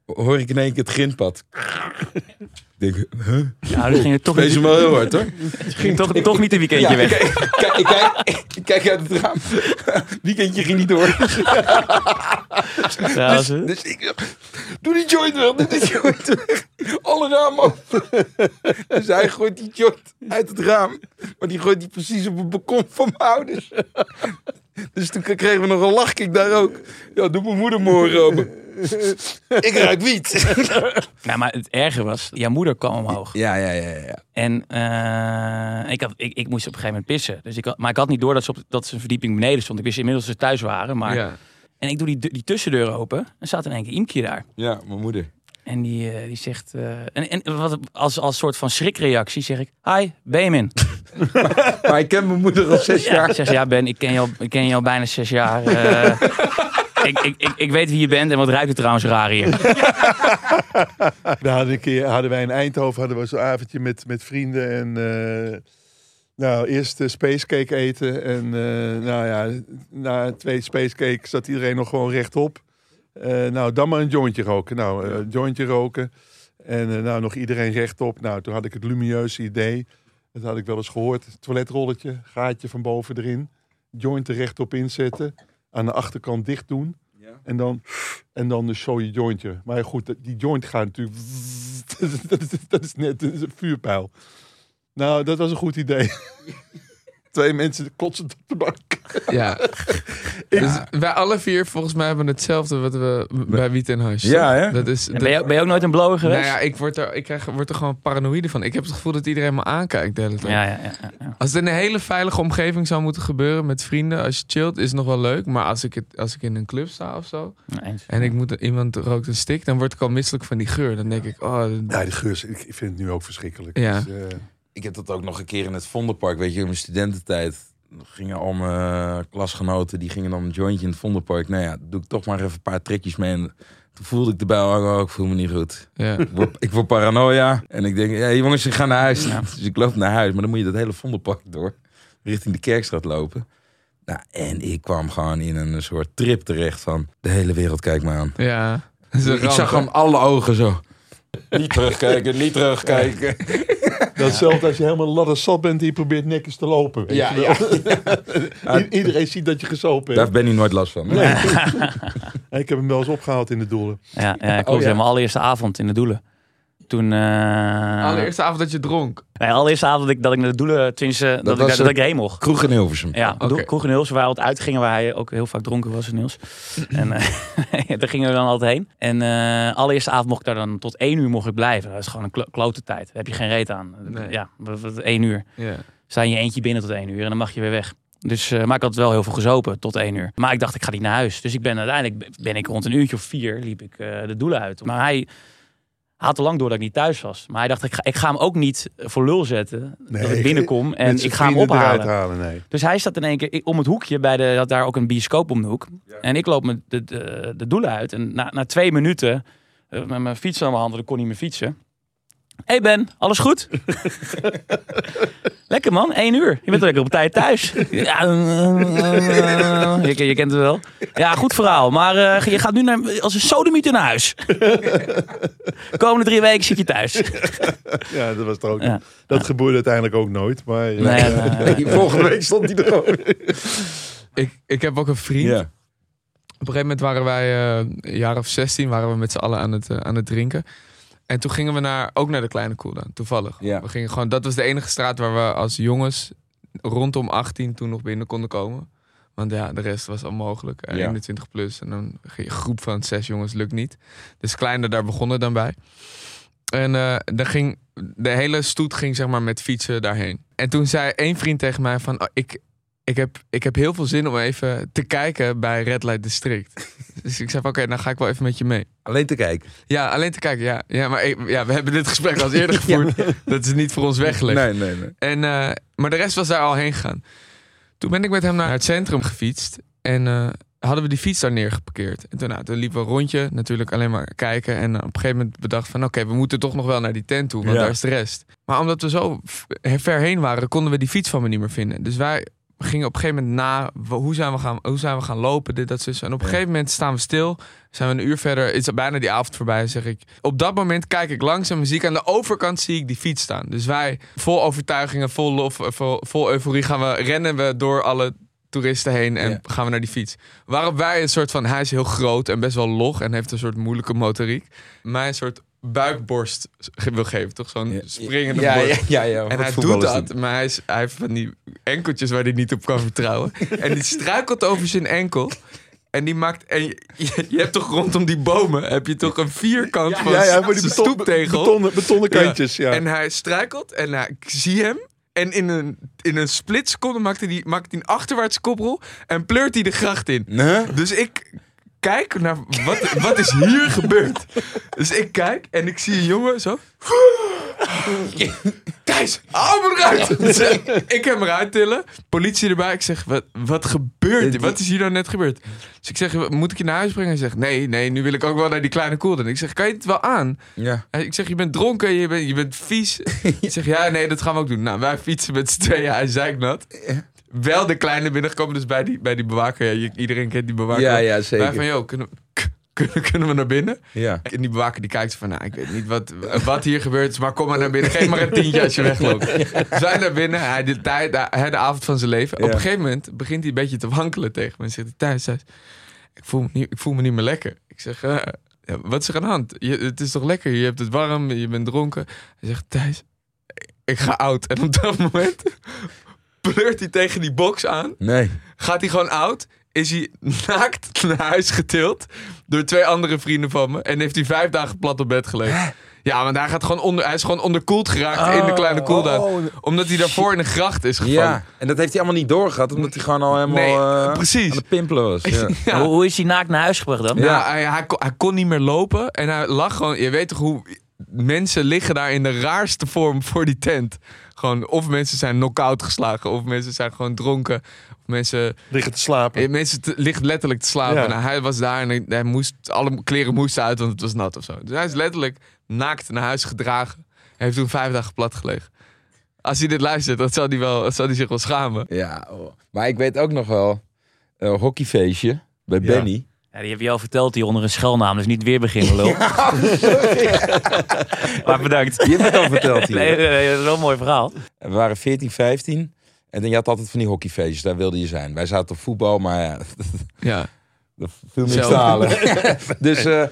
Hoor ik in één keer het grindpad. Ik denk, huh? Ja, dat ging het toch, Wees hem niet, wel heel hard hoor. ging toch, toch niet een weekendje Ja, weg. Ik kijk, ik, kijk, ik kijk uit het raam. Weekendje ging niet door. Ja, Dus, dus ik doe die joint weg, doe die joint weg. Alle ramen open. Dus hij gooit die joint uit het raam. Maar die gooit die precies op het balkon van mijn ouders. [LAUGHS] Dus toen kregen we nog een lachkick daar ook. Ja, doe mijn moeder morgen open. [LAUGHS] Ik ruik wiet. [LAUGHS] Nou, maar het erge was, jouw moeder kwam omhoog. Ja, ja, ja, ja. En eh, ik, had, ik, ik moest op een gegeven moment pissen. Dus ik had, maar ik had niet door dat ze, op, dat ze een verdieping beneden stond. Ik wist inmiddels dat ze thuis waren. Maar, Ja. En ik doe die, die tussendeur open. En staat in één keer Imkje daar. Ja, mijn moeder. En die, eh, die zegt... eh, en en wat, als, als soort van schrikreactie zeg ik... Hi, Benjamin. [LAUGHS] Maar ik ken mijn moeder al zes Ja, jaar. ik zeg, ja Ben, ik ken je al, ik ken je al bijna zes jaar. Eh, [LAUGHS] ik, ik, ik, ik weet wie je bent en wat ruikt het trouwens raar hier. [LAUGHS] Een keer hadden wij in Eindhoven hadden we zo'n avondje met, met vrienden en eh, nou eerst uh, spacecake eten en eh, nou ja na twee spacecake zat iedereen nog gewoon rechtop. Eh, nou dan maar een jointje roken. Nou eh, een jointje roken en eh, nou nog iedereen rechtop. Nou toen had ik het lumieuze idee. Dat had ik wel eens gehoord. Toiletrolletje, gaatje van boven erin, joint er rechtop inzetten, aan de achterkant dicht doen. En dan, en dan dus zo je jointje. Maar goed, die joint gaat natuurlijk... [LAUGHS] Dat is, dat is net dat is een vuurpijl. Nou, dat was een goed idee. [LAUGHS] Twee mensen kotsen op de bank. [LAUGHS] Ja. Dus wij alle vier volgens mij hebben hetzelfde wat we bij Wiet en Hash. Ja, hè? Dat is, En ben, je, ben je ook nooit een blower geweest? nou ja, ik word er, ik krijg, word er gewoon paranoïde van. Ik heb het gevoel dat iedereen me aankijkt de hele tijd. ja, ja, ja, ja. Als het in een hele veilige omgeving zou moeten gebeuren met vrienden, als je chillt, is het nog wel leuk. Maar als ik, het, als ik in een club sta of zo en ik moet, iemand rookt een stick, dan word ik al misselijk van die geur. Dan denk ik, oh, Ja, die geur, is- ik ik vind het nu ook verschrikkelijk. Ja. Dus, eh, Ik heb dat ook nog een keer in het Vondelpark, weet je, in mijn studententijd. Gingen al mijn klasgenoten, die gingen dan een jointje in het Vondelpark. Nou ja, doe ik toch maar even een paar trekjes mee. En toen voelde ik erbij, oh, ik voel me niet goed. ja. Ik word, ik word paranoia. En ik denk, ja, jongens, ik ga naar huis. Ja. Dus ik loop naar huis, maar dan moet je dat hele Vondelpark door. Richting de Kerkstraat lopen. Nou, en ik kwam gewoon in een soort trip terecht van, de hele wereld kijkt me aan. ja. Ik ramp, zag hè? gewoon alle ogen zo. Niet terugkijken, niet terugkijken. [LAUGHS] Datzelfde als je helemaal ladder zat bent en je probeert netjes te lopen. weet Ja, je wel. [LAUGHS] Iedereen ziet dat je gesopen Daar hebt. heeft Benny nooit last van. Nee. [LAUGHS] ik heb hem wel eens opgehaald in de doelen. Ja, ja klopt. Oh, ja. Mijn allereerste avond in de Doelen. Toen... eh Allereerste avond dat je dronk. Nee, allereerste avond dat ik, dat ik naar de Doelen... Tenminste, dat, Dat ik, was, dat ik erheen mocht. Kroeg in Hilversum. Ja, Oké. okay. Kroeg in Hills, waar we altijd uitgingen, waar hij ook heel vaak dronken was, Niels. [CLEARS THROAT] En eh, [LAUGHS] daar gingen we dan altijd heen. En eh allereerste avond mocht ik daar dan tot één uur mocht ik blijven. Dat is gewoon een klo klote tijd. Daar heb je geen reet aan. Nee. Ja, wat- wat- één uur. Ja. Sta je in je eentje binnen tot één uur en dan mag je weer weg. Dus, eh, maar ik had wel heel veel gezopen tot één uur. Maar ik dacht, ik ga niet naar huis. Dus ik ben uiteindelijk ben ik rond een uurtje of vier liep ik eh, de doelen uit. Maar hij had al lang door dat ik niet thuis was. Maar hij dacht, ik ga, ik ga hem ook niet voor lul zetten. dat ik binnenkom en ik ga hem ophalen. halen, nee. Dus hij staat in één keer om het hoekje bij de, had daar ook een bioscoop om de hoek. En ik loop met de, de, de doelen uit. En na, na twee minuten, eh, met mijn fiets aan mijn hand, want ik kon niet meer fietsen. Hey Ben, alles goed? [LAUGHS] lekker man, één uur. Je bent lekker op tijd thuis. ja, eh, je, je kent het wel. Ja, goed verhaal. Maar eh, je gaat nu naar, als een sodemieter naar huis. [LAUGHS] Komende drie weken zit je thuis. Ja, dat was er ook. Ja. Dat gebeurde uiteindelijk ook nooit. Maar ja. Nee, eh, Nee, [LAUGHS] volgende week stond hij er ook. Ik, ik heb ook een vriend. Ja. Op een gegeven moment waren wij eh, een jaar of 16, waren we met z'n allen aan het, eh, aan het drinken. En toen gingen we naar, ook naar de kleine koeldown, toevallig. Ja. We gingen gewoon, dat was de enige straat waar we als jongens rondom 18 toen nog binnen konden komen. Want ja, de rest was onmogelijk. Eh, Ja. 21 plus. En dan een groep van zes jongens, lukt niet. Dus kleine, daar begonnen dan bij. En eh dan ging, de hele stoet ging zeg maar met fietsen daarheen. En toen zei één vriend tegen mij van, oh, ik, ik, heb, ik heb heel veel zin om even te kijken bij Red Light District. [LAUGHS] dus ik zei oké, dan ga ik wel even met je mee. Alleen te kijken. Ja, alleen te kijken, ja. Ja, maar ik- ja, we hebben dit gesprek al eens eerder [LAUGHS] gevoerd. Dat is niet voor ons weggelegd. Nee, nee, nee. En, eh, maar de rest was daar al heen gegaan. Toen ben ik met hem naar het centrum gefietst. En eh, hadden we die fiets daar neergeparkeerd. En toen, nou, toen liepen we een rondje, natuurlijk alleen maar kijken. En eh, op een gegeven moment bedacht van... oké, we moeten toch nog wel naar die tent toe, want Ja. daar is de rest. Maar omdat we zo ver heen waren, konden we die fiets van me niet meer vinden. Dus wij we gingen op een gegeven moment na, hoe zijn we gaan, hoe zijn we gaan lopen, dit, dat, zus. En op een gegeven moment staan we stil, zijn we een uur verder, is bijna die avond voorbij, zeg ik. Op dat moment kijk ik langzaam muziek, aan de overkant zie ik die fiets staan. Dus wij, vol overtuigingen, vol lof, eh, vol, vol euforie, gaan we, rennen we door alle toeristen heen en Ja. gaan we naar die fiets. Waarop wij een soort van, hij is heel groot en best wel log en heeft een soort moeilijke motoriek. Mij een soort buikborst wil geven, toch? Zo'n springende ja, borst. ja, ja, ja. En hij doet dat, maar hij, is, hij heeft van die enkeltjes waar hij niet op kan vertrouwen. [LAUGHS] en die struikelt over zijn enkel. En die maakt. En je, je, je hebt toch rondom die bomen heb je toch een vierkant van Ja, ja, ja, maar die beton, stoeptegel. betonnen, betonnen kantjes, ja. En hij struikelt en hij, ik zie hem. En in een, in een split seconde maakt hij, die, maakt hij een achterwaarts koprol en pleurt hij de gracht in. Nee? Dus ik kijk naar wat, wat is hier gebeurd. Dus ik kijk en ik zie een jongen zo. Thijs, hou me eruit! Dus ik heb hem eruit tillen. Politie erbij. Ik zeg, wat, wat gebeurt hier? Wat is hier nou net gebeurd? Dus ik zeg, moet ik je naar huis brengen? Hij zegt, nee, nee, nu wil ik ook wel naar die kleine koelden. Ik zeg, kan je het wel aan? Ja. Hij- Ik zeg, je bent dronken, je bent, je bent vies. [LAUGHS] Ik zeg, ja, nee, dat gaan we ook doen. Nou, wij fietsen met z'n tweeën, hij zeiknat. Wel de kleine binnengekomen, dus bij die, bij die bewaker. Ja, je- iedereen kent die bewaker. Ja, ja, Wij zeker. van, joh, kunnen, [LAUGHS] kunnen, kunnen we naar binnen? Ja. En die bewaker die kijkt van, nou, ik weet niet wat, wat hier gebeurt is, maar kom maar naar binnen. Geef maar een tientje als je wegloopt. [LAUGHS] Zij naar binnen, hij de, tijd, hij de avond van zijn leven. Ja. Op een gegeven moment begint hij een beetje te wankelen tegen me. En zegt hij, thuis, thuis, ik voel me niet, ik voel me niet meer lekker. Ik zeg, eh, ja, wat is er aan de hand? Je, het is toch lekker, je hebt het warm, je bent dronken. Hij zegt, Thijs, ik ga oud. En op dat moment pleurt hij tegen die box aan. Nee. Gaat hij gewoon oud? Is hij naakt naar huis getild door twee andere vrienden van me. En heeft hij vijf dagen plat op bed gelegen. Ja, want hij, gaat gewoon onder, hij is gewoon onderkoeld geraakt in de kleine cooldown. Oh, Omdat hij daarvoor in een gracht is gevallen. ja. En dat heeft hij allemaal niet doorgehad, omdat hij gewoon al helemaal Nee, eh, precies. aan de pimpelen was. [LAUGHS] Ja. Ja. Hoe, hoe is hij naakt naar huis gebracht dan? Ja, hij, hij, kon, hij kon niet meer lopen. En hij lag gewoon... Je weet toch hoe... Mensen liggen daar in de raarste vorm voor die tent. Gewoon, of mensen zijn knock-out geslagen. Of mensen zijn gewoon dronken. Of mensen... Liggen te slapen. Eh, Mensen te- liggen letterlijk te slapen. Ja. En hij was daar en hij, hij moest, alle kleren moesten uit, want het was nat of zo. Dus hij is letterlijk naakt naar huis gedragen. Hij heeft toen vijf dagen plat gelegen. Als hij dit luistert, dan zou hij, wel, dan zou hij zich wel schamen. Ja, oh. maar ik weet ook nog wel, een hockeyfeestje bij Ja. Benny. Ja, die heb je al verteld hier onder een schuilnaam, dus niet weer beginnen, lul. [LAUGHS] [LAUGHS] maar bedankt. Die heb ik al verteld hier. Nee, nee, nee, dat is wel een mooi verhaal. We waren 14, 15. En dan, je had altijd van die hockeyfeestjes, daar wilde je zijn. Wij zaten op voetbal, maar ja, Ja. [LAUGHS] dat viel niks te halen. dus, eh,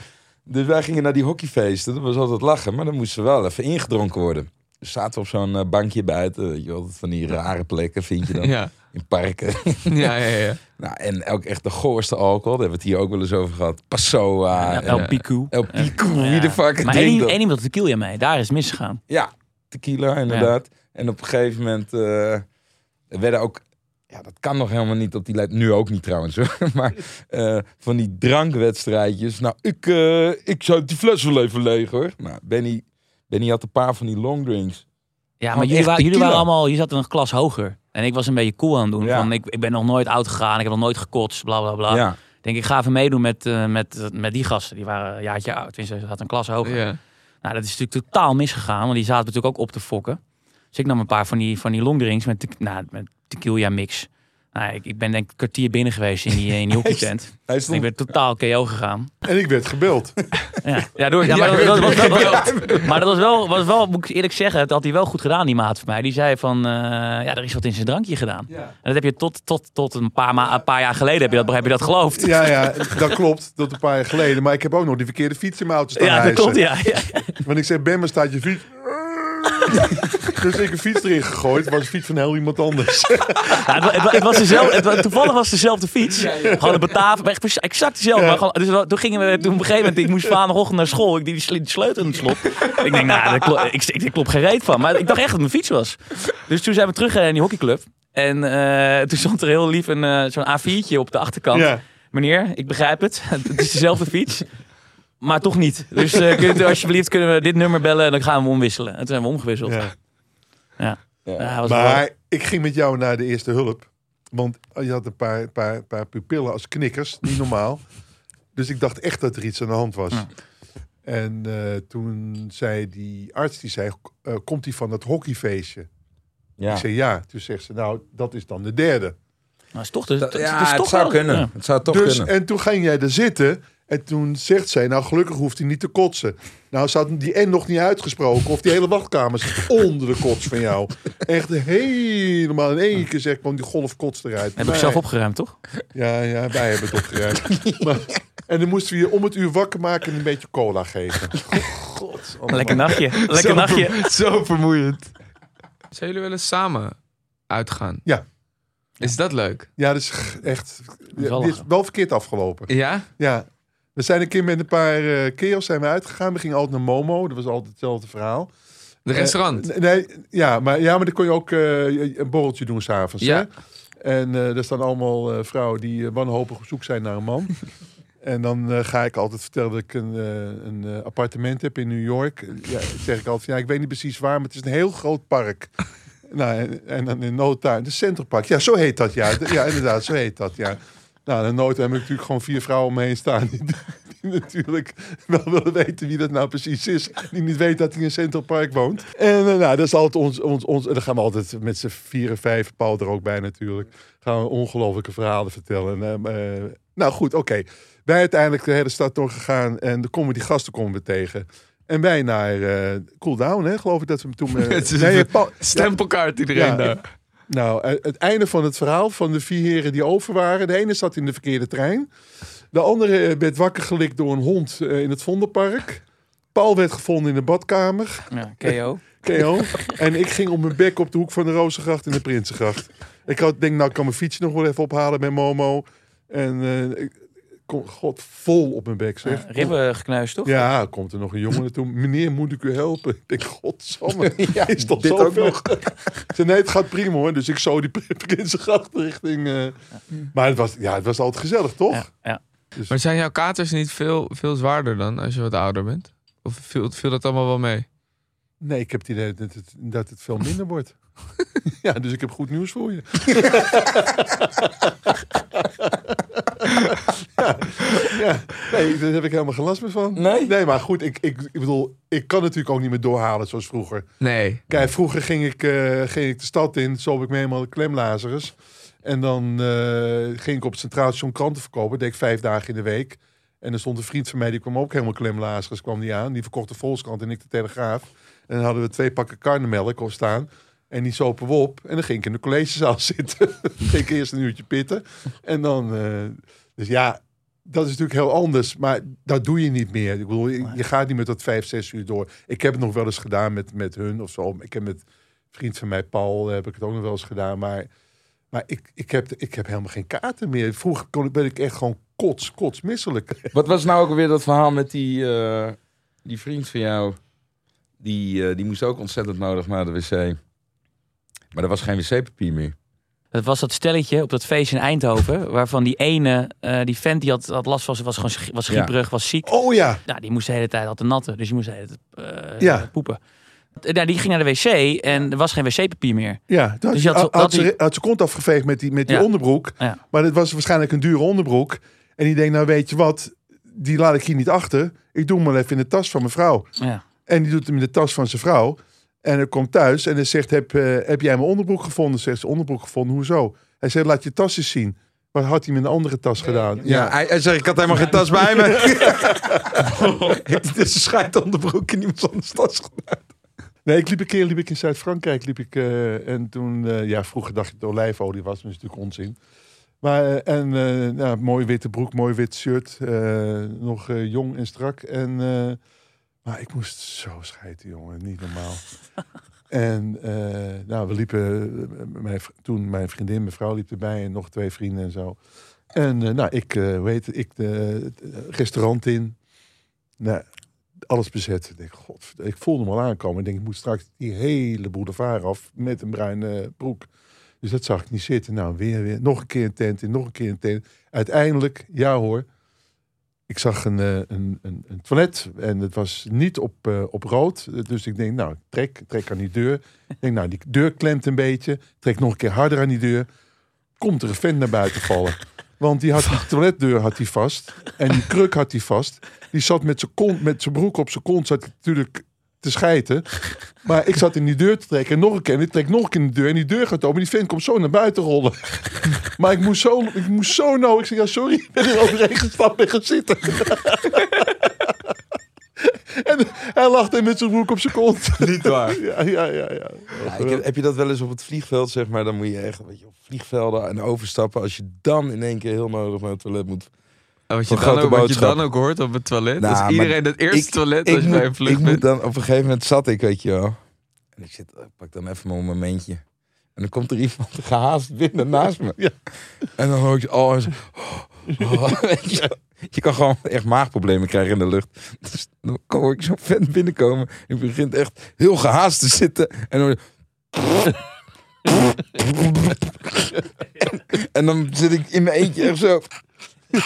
dus wij gingen naar die hockeyfeesten. Dat was altijd lachen, maar dan moesten we wel even ingedronken worden. Zaten we op zo'n eh, bankje buiten. Weet je, wel, van die rare plekken vind je dan. [LAUGHS] Ja. In parken. [LAUGHS] Ja, ja, ja. nou, en ook echt de goorste alcohol. Daar hebben we het hier ook wel eens over gehad. Passoa. Ja, en, El eh, Pico. El Pico. Wie de fuck Maar één, één iemand tequila mee, daar is misgegaan. Ja, tequila inderdaad. En op een gegeven moment eh, er werden ook... Ja, dat kan nog helemaal niet op die leid. Nu ook niet trouwens [LAUGHS] hoor. Maar eh, van die drankwedstrijdjes. Nou, ik, eh, ik zou die fles wel even leeg hoor. Nou, Benny, Benny had een paar van die long drinks. Ja, maar jullie, jullie waren allemaal, je zat een klas hoger. En ik was een beetje cool aan het doen. Ja. Van, ik, ik ben nog nooit oud gegaan, ik heb nog nooit gekotst, bla bla bla. Ja, denk, ik ga even meedoen met, eh, met, met die gasten. Die waren een jaartje oud, tenminste, ze had een klas hoger. ja. Nou, dat is natuurlijk totaal misgegaan, want die zaten natuurlijk ook op te fokken. Dus ik nam een paar van die, van die longdrinks met, te, nou, met tequila mix. Nou, ik, ik ben denk ik een kwartier binnen geweest in die, in die [LAUGHS] hockeytent. Hij ik ben totaal KO gegaan. en ik werd gebeld. [LAUGHS] Ja, ja, door, ja maar, dat, dat was wel, maar dat was wel, was wel, moet ik eerlijk zeggen, dat had hij wel goed gedaan, die maat van mij. Die zei van, eh, ja, er is wat in zijn drankje gedaan. En dat heb je tot, tot, tot een, paar ma een paar jaar geleden heb je dat, heb je dat geloofd. Ja, ja, dat klopt. Dat een paar jaar geleden. Maar ik heb ook nog die verkeerde fiets in mijn auto staan Ja, dat klopt, ja. ja. Want ik zei, Ben, waar staat je fiets? [LAUGHS] dus ik een fiets erin gegooid. Het was een fiets van heel iemand anders. Ja, het, wa- het, wa- het was dezelfde, het, toevallig was het dezelfde fiets. Gewoon een maar echt precies- exact dezelfde. Ja. Maar gewoon, dus toen gingen we, toen op een gegeven moment, ik moest maandagochtend naar school. Ik die, die sle- die sleutel in het slot. ik denk, nou, ik, ik, ik klop geen reet van. Maar ik dacht echt dat het mijn fiets was. Dus toen zijn we teruggereden in die hockeyclub. En eh, toen stond er heel lief een, eh, zo'n A4'tje op de achterkant. ja. Meneer, ik begrijp het. [LAUGHS] Het is dezelfde fiets. Maar toch niet. Dus eh, kunt u alsjeblieft kunnen we dit nummer bellen en dan gaan we omwisselen. En toen zijn we omgewisseld. Ja. ja. Wel- Maar ik ging met jou naar de eerste hulp. Want je had een paar, paar, paar pupillen als knikkers. Niet normaal. Dus ik dacht echt dat er iets aan de hand was. Ja. En eh, toen zei die arts, die zei, eh, komt hij van dat hockeyfeestje? Ja. Ik zei ja. Toen zegt ze, nou, dat is dan de derde. Maar is toch de, ja, is het toch zou wel- kunnen. ja. Het zou toch dus, kunnen. en toen ging jij er zitten. En toen zegt zij, nou gelukkig hoeft hij niet te kotsen. Nou, ze had die N nog niet uitgesproken. Of die hele wachtkamer zit onder de kots van jou. Echt helemaal in één keer zeg kwam die golf kots eruit. Heb ik zelf opgeruimd, toch? Ja, ja, wij hebben het opgeruimd. maar, en dan moesten we je om het uur wakker maken en een beetje cola geven. God. Lekker nachtje. Lekker Zo nachtje. ver- Zo vermoeiend. Zijn jullie wel eens samen uitgaan? Ja. Is dat leuk? Ja, dat is echt... is wel verkeerd afgelopen. Ja? Ja. We zijn een keer met een paar uh, keels zijn we uitgegaan. We gingen altijd naar Momo. Dat was altijd hetzelfde verhaal. De restaurant? Eh, nee, ja, maar, ja, maar dan kon je ook eh, een borreltje doen s'avonds. Ja. Hè? En eh er staan allemaal eh, vrouwen die eh, wanhopig op zoek zijn naar een man. [LAUGHS] en dan eh, ga ik altijd vertellen dat ik een, eh, een eh, appartement heb in New York. Ja, zeg ik altijd, ja, ik weet niet precies waar, maar het is een heel groot park. nou, en, en dan in no time, de Central Park. Ja, zo heet dat, ja. Ja, inderdaad, zo heet dat, ja. Nou, dan nooit heb ik natuurlijk gewoon vier vrouwen om me heen staan. Die, die natuurlijk wel willen weten wie dat nou precies is. Die niet weet dat hij in Central Park woont. En uh, nou, dat is altijd ons, ons, ons. En dan gaan we altijd met z'n vier en vijf, Paul er ook bij natuurlijk. Gaan we ongelofelijke verhalen vertellen. En, uh, uh, nou goed, oké. Okay. Wij uiteindelijk de hele stad doorgegaan. En dan komen die gasten komen we tegen. En wij naar uh, Cool Down, hè, geloof ik dat we hem toen... [LAUGHS] Uh, nee, Paul, stempelkaart iedereen ja, daar. Nou, het einde van het verhaal van de vier heren die over waren. De ene zat in de verkeerde trein. De andere werd wakker gelikt door een hond uh, in het Vondelpark. Paul werd gevonden in de badkamer. Ja, KO. [LAUGHS] KO. en ik ging op mijn bek op de hoek van de Rozengracht en de Prinsengracht. Ik had, denk, nou, ik kan mijn fietsje nog wel even ophalen bij Momo. En uh, god, vol op mijn bek, zeg. Ja, ribben gekneusd, toch? Ja, komt er nog een jongen naartoe. Meneer, moet ik u helpen? Ik denk, godsamme, [LAUGHS] ja, is toch dit zo ook nog? Zei, nee, het gaat prima hoor. Dus ik zo die Prinsengracht richting... Uh... Ja. Maar het was, ja, het was altijd gezellig, toch? Ja, ja. Dus... Maar zijn jouw katers niet veel, veel zwaarder dan als je wat ouder bent? Of viel, viel dat allemaal wel mee? Nee, ik heb het idee dat het, dat het veel minder wordt. [LAUGHS] ja, dus ik heb goed nieuws voor je. [LAUGHS] ja, ja, nee, daar heb ik helemaal geen last meer van. Nee? Nee, maar goed, ik, ik, ik bedoel, ik kan natuurlijk ook niet meer doorhalen zoals vroeger. Nee. Kijk, vroeger ging ik, uh, ging ik de stad in, zo heb ik me helemaal de klemlazers. En dan uh, ging ik op het Centraal Station kranten verkopen. deed ik vijf dagen in de week. En er stond een vriend van mij, die kwam ook helemaal klemlazers, kwam die aan. Die verkocht de Volkskrant en ik de Telegraaf. En dan hadden we twee pakken karnemelk op staan. En die sopen we op. En dan ging ik in de collegezaal [LAUGHS] zitten. ging ik eerst een uurtje pitten. En dan... Uh, dus ja, dat is natuurlijk heel anders. Maar dat doe je niet meer. Ik bedoel, je, je gaat niet met dat vijf, zes uur door. Ik heb het nog wel eens gedaan met, met hun of zo. Ik heb met een vriend van mij, Paul, heb ik het ook nog wel eens gedaan. Maar, maar ik, ik, heb, ik heb helemaal geen kaarten meer. Vroeger kon, ben ik echt gewoon kots, kots misselijk. [LAUGHS] Wat was nou ook alweer dat verhaal met die, uh, die vriend van jou? Die, uh, die moest ook ontzettend nodig naar de wc. Maar er was geen wc-papier meer. Dat was dat stelletje op dat feest in Eindhoven. Waarvan die ene, uh, die vent die had, had last van, was gewoon was grieperig, was ziek. Oh ja. Nou, die moest de hele tijd had een natte. Dus die moest de hele tijd uh, ja. poepen. Nou, die ging naar de wc en er was geen wc-papier meer. Ja, dat, dus je had, had, had, ze, had ze kont afgeveegd met die, met die ja. onderbroek. Ja. Maar het was waarschijnlijk een dure onderbroek. En die denkt, nou weet je wat, die laat ik hier niet achter. Ik doe hem maar even in de tas van mijn vrouw. Ja. En die doet hem in de tas van zijn vrouw. En hij komt thuis en hij zegt, heb, uh, heb jij mijn onderbroek gevonden? Zegt ze, onderbroek gevonden, hoezo? Hij zegt, laat je tas eens zien. Wat had hij met een andere tas gedaan? Ja, ja. Hij, hij zegt, ik had helemaal geen tas bij me. [LAUGHS] [LAUGHS] Het is een scheidonderbroek in iemand anders tas gedaan. Nee, ik liep een keer liep ik in Zuid-Frankrijk. Liep ik, uh, en toen, uh, ja, vroeger dacht ik dat olijfolie was, maar dat is natuurlijk onzin. Maar, uh, en nou, mooi witte broek, mooi wit shirt. nog jong en strak. En, maar ik moest zo schijten, jongen. Niet normaal. [LAUGHS] en nou, we liepen, mijn, toen mijn vriendin, mijn vrouw liep erbij en nog twee vrienden en zo. En nou, ik, weet het, ik de restaurant in. Nou, alles bezet. Ik denk, god, ik voelde hem al aankomen. Ik denk, ik moet straks die hele boulevard af met een bruine broek. Dus dat zag ik niet zitten. Nou, weer, weer. Nog een keer een tent in, nog een keer een tent. Uiteindelijk, ja hoor. Ik zag een, een, een, een toilet en het was niet op, uh, op rood. Dus ik denk, nou, trek, trek aan die deur. Ik denk, nou, die deur klemt een beetje. Trek nog een keer harder aan die deur. Komt er een vent naar buiten vallen. Want die had die toiletdeur had hij vast. En die kruk had hij vast. Die zat met zijn kont, met zijn broek op zijn kont, zat natuurlijk te schijten. [LAUGHS] Maar ik zat in die deur te trekken en nog een keer. En ik trek nog een keer in de deur. En die deur gaat open. En die vent komt zo naar buiten rollen. [LAUGHS] Maar ik moest zo, ik moest zo nou. Ik zeg, ja, sorry. Ik ben er overheen gestapt en gaan zitten. [LAUGHS] En hij lachte met zijn broek op zijn kont. Niet waar. Ja, ja, ja. ja. Ja, ik heb, heb je dat wel eens op het vliegveld, zeg maar? Dan moet je echt weet je, op vliegvelden en overstappen. Als je dan in één keer heel nodig naar het toilet moet. Wat, je dan ook, wat je dan ook hoort op het toilet. Nou, is iedereen het eerste ik- toilet Ik als je bij een vlucht ik moet bent. dan, op een gegeven moment zat ik, weet je wel. En ik zit, ik pak dan even mijn momentje. En dan komt er iemand [LAUGHS] gehaast binnen naast me. Ja. En dan hoor ik oh, zo, oh, [LAUGHS] weet je, je kan gewoon echt maagproblemen krijgen in de lucht. Dus dan hoor ik zo'n vent binnenkomen. En die begint echt heel gehaast te zitten. En dan en, [LAUGHS] en dan zit ik in mijn eentje echt zo... [LAUGHS]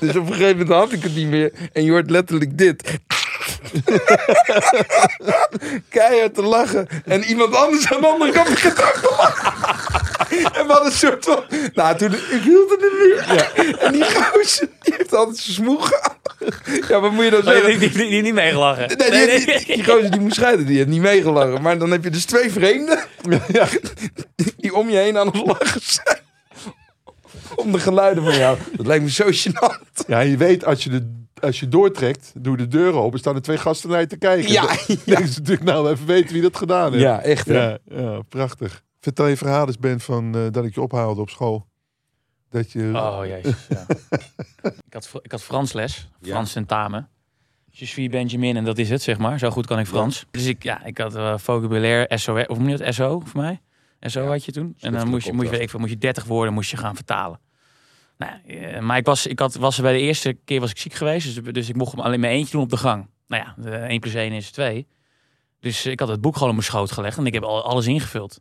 Dus op een gegeven moment had ik het niet meer. En je hoort letterlijk dit. [LAUGHS] Keihard te lachen. En iemand anders aan de andere kant begint te lachen. En we hadden een soort van... Nou, toen... Ik hield het niet meer. En die gozer, die heeft altijd zijn smoeg aan. Ja, wat moet je dan Nee, zeggen? die, die, die, die niet meegelachen. Nee, die, die, die gozer die moest scheiden, die heeft niet meegelachen. Maar dan heb je dus twee vreemden ja, [LAUGHS] die om je heen aan het lachen zijn. Om de geluiden van jou. Dat lijkt me zo gênant. Ja, je weet, als je, de, als je doortrekt, doe de deur open, staan er twee gasten naar je te kijken. Ja, Dan [LAUGHS] denken ze natuurlijk, nou, even weten wie dat gedaan heeft. Ja, echt. hè? ja, ja, prachtig. Vertel je verhaal eens, Ben, van eh, dat ik je ophaalde op school. Dat je... Oh, jezus. Ja. [LAUGHS] ik, had, ik had Frans les. Frans tentamen. Je suis Benjamin en dat is het, zeg maar. Zo goed kan ik Frans. Dus ik, ja, ik had eh vocabulaire, SO, of je dat? SO voor mij? SO had je toen. En dan moest je, moest, je, weet ik veel, moest je 30 woorden moest je gaan vertalen. Nou, eh, maar ik was, ik had, was bij de eerste keer was ik ziek geweest. Dus, dus ik mocht hem alleen maar eentje doen op de gang. Nou ja, de 1 plus 1 is 2. Dus ik had het boek gewoon op mijn schoot gelegd. En ik heb al, alles ingevuld.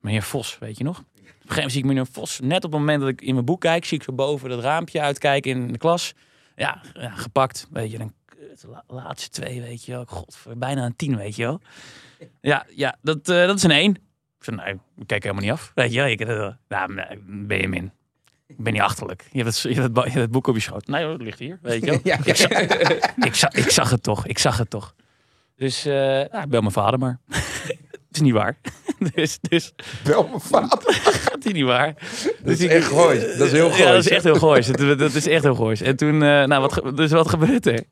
Meneer Vos, weet je nog? Op een gegeven moment zie ik meneer Vos, net op het moment dat ik in mijn boek kijk, zie ik zo boven dat raampje uitkijken in de klas. Ja, ja gepakt, weet je, dan la- laatste twee, weet je wel. God, bijna een tien, weet je wel. Ja, ja dat, eh, dat is een één. Ik zei, nee, ik kijk helemaal niet af. Weet je wel, ik, eh, nou, nee, ben je min. Ik ben niet achterlijk. Je hebt, het, je, hebt het, ba- je hebt het boek op je schoot. Nee hoor, het ligt hier, weet je wel. [LAUGHS] Ja, Ik, zag, ik, zag, ik zag het toch, ik zag het toch. Dus eh nou, ik bel mijn vader maar. [LAUGHS] Het is niet waar. [LAUGHS] dus, dus Bel mijn vader. dat is niet waar. Dat is echt goois. Dat is heel goois. Ja, dat is echt heel goois. dat, dat is echt heel goois. En toen, eh, nou, wat, dus wat gebeurt er?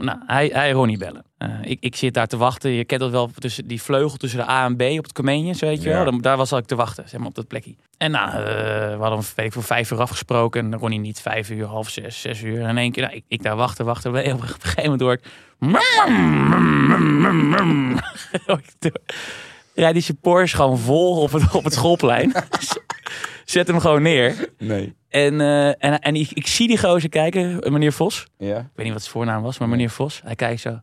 Nou, hij, hij Ronnie bellen. Eh, ik, ik zit daar te wachten. Je kent dat wel, tussen die vleugel tussen de A en B op het Comenius, weet je Ja. wel. Dan- Daar was ik te wachten, zeg maar, op dat plekje. En nou, eh, we hadden weet ik, voor vijf uur afgesproken. En Ronnie niet vijf uur, half zes, zes uur. En in één keer, nou, ik, ik daar wachten, wachten. [LAUGHS] Op een gegeven moment hoor ik... [LAUGHS] Rijdt die Porsche gewoon vol op het, op het schoolplein. [LAUGHS] Zet hem gewoon neer. Nee. En, eh, en, en ik, ik zie die gozer kijken, eh, meneer Vos. Ja. Ik weet niet wat zijn voornaam was, maar meneer Vos. Hij kijkt zo.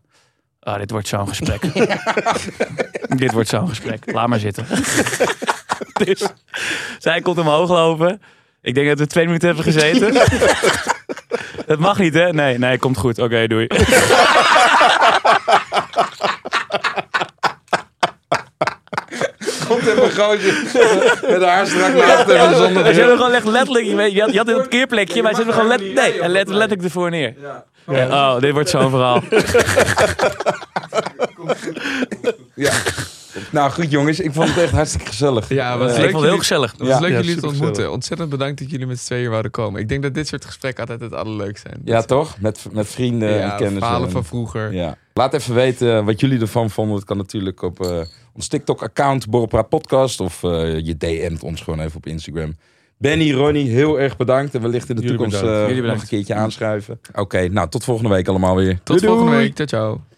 Oh, dit wordt zo'n gesprek. [LAUGHS] [LAUGHS] dit wordt zo'n gesprek. Laat maar zitten. [LAUGHS] dus zij komt omhoog lopen. Ik denk dat we twee minuten hebben gezeten. dat mag niet, hè? Nee, nee, komt goed. Oké, doei. Komt even een gozer met haar strak naast hem zonder Hij zet hem bril. gewoon echt letterlijk. Je, weet, je, had, je had een keerplekje, maar hij zet hem gewoon let, nee, hij let, letterlijk ervoor neer. Ja, oh, dit wordt zo'n verhaal. [LAUGHS] Ja. Nou goed jongens, ik vond het echt hartstikke gezellig. Ja, wat ik leuk vond het heel gezellig. Het was Ja. leuk Ja, jullie te ontmoeten. Ontzettend bedankt dat jullie met z'n tweeën hier wouden komen. Ik denk dat dit soort gesprekken altijd het allerleukst zijn. Ja toch? Met, met vrienden en ja, kennissen. verhalen en- van vroeger. Ja. Laat even weten wat jullie ervan vonden. Dat kan natuurlijk op eh, ons TikTok-account, Borrelpraat Podcast. Of eh, je DM't ons gewoon even op Instagram. Benny, Ronnie, heel erg bedankt. En wellicht in de Jullie toekomst eh, Jullie nog een keertje aanschuiven. Oké, nou tot volgende week allemaal weer. Tot Doei, volgende doei. week. Ciao, ciao.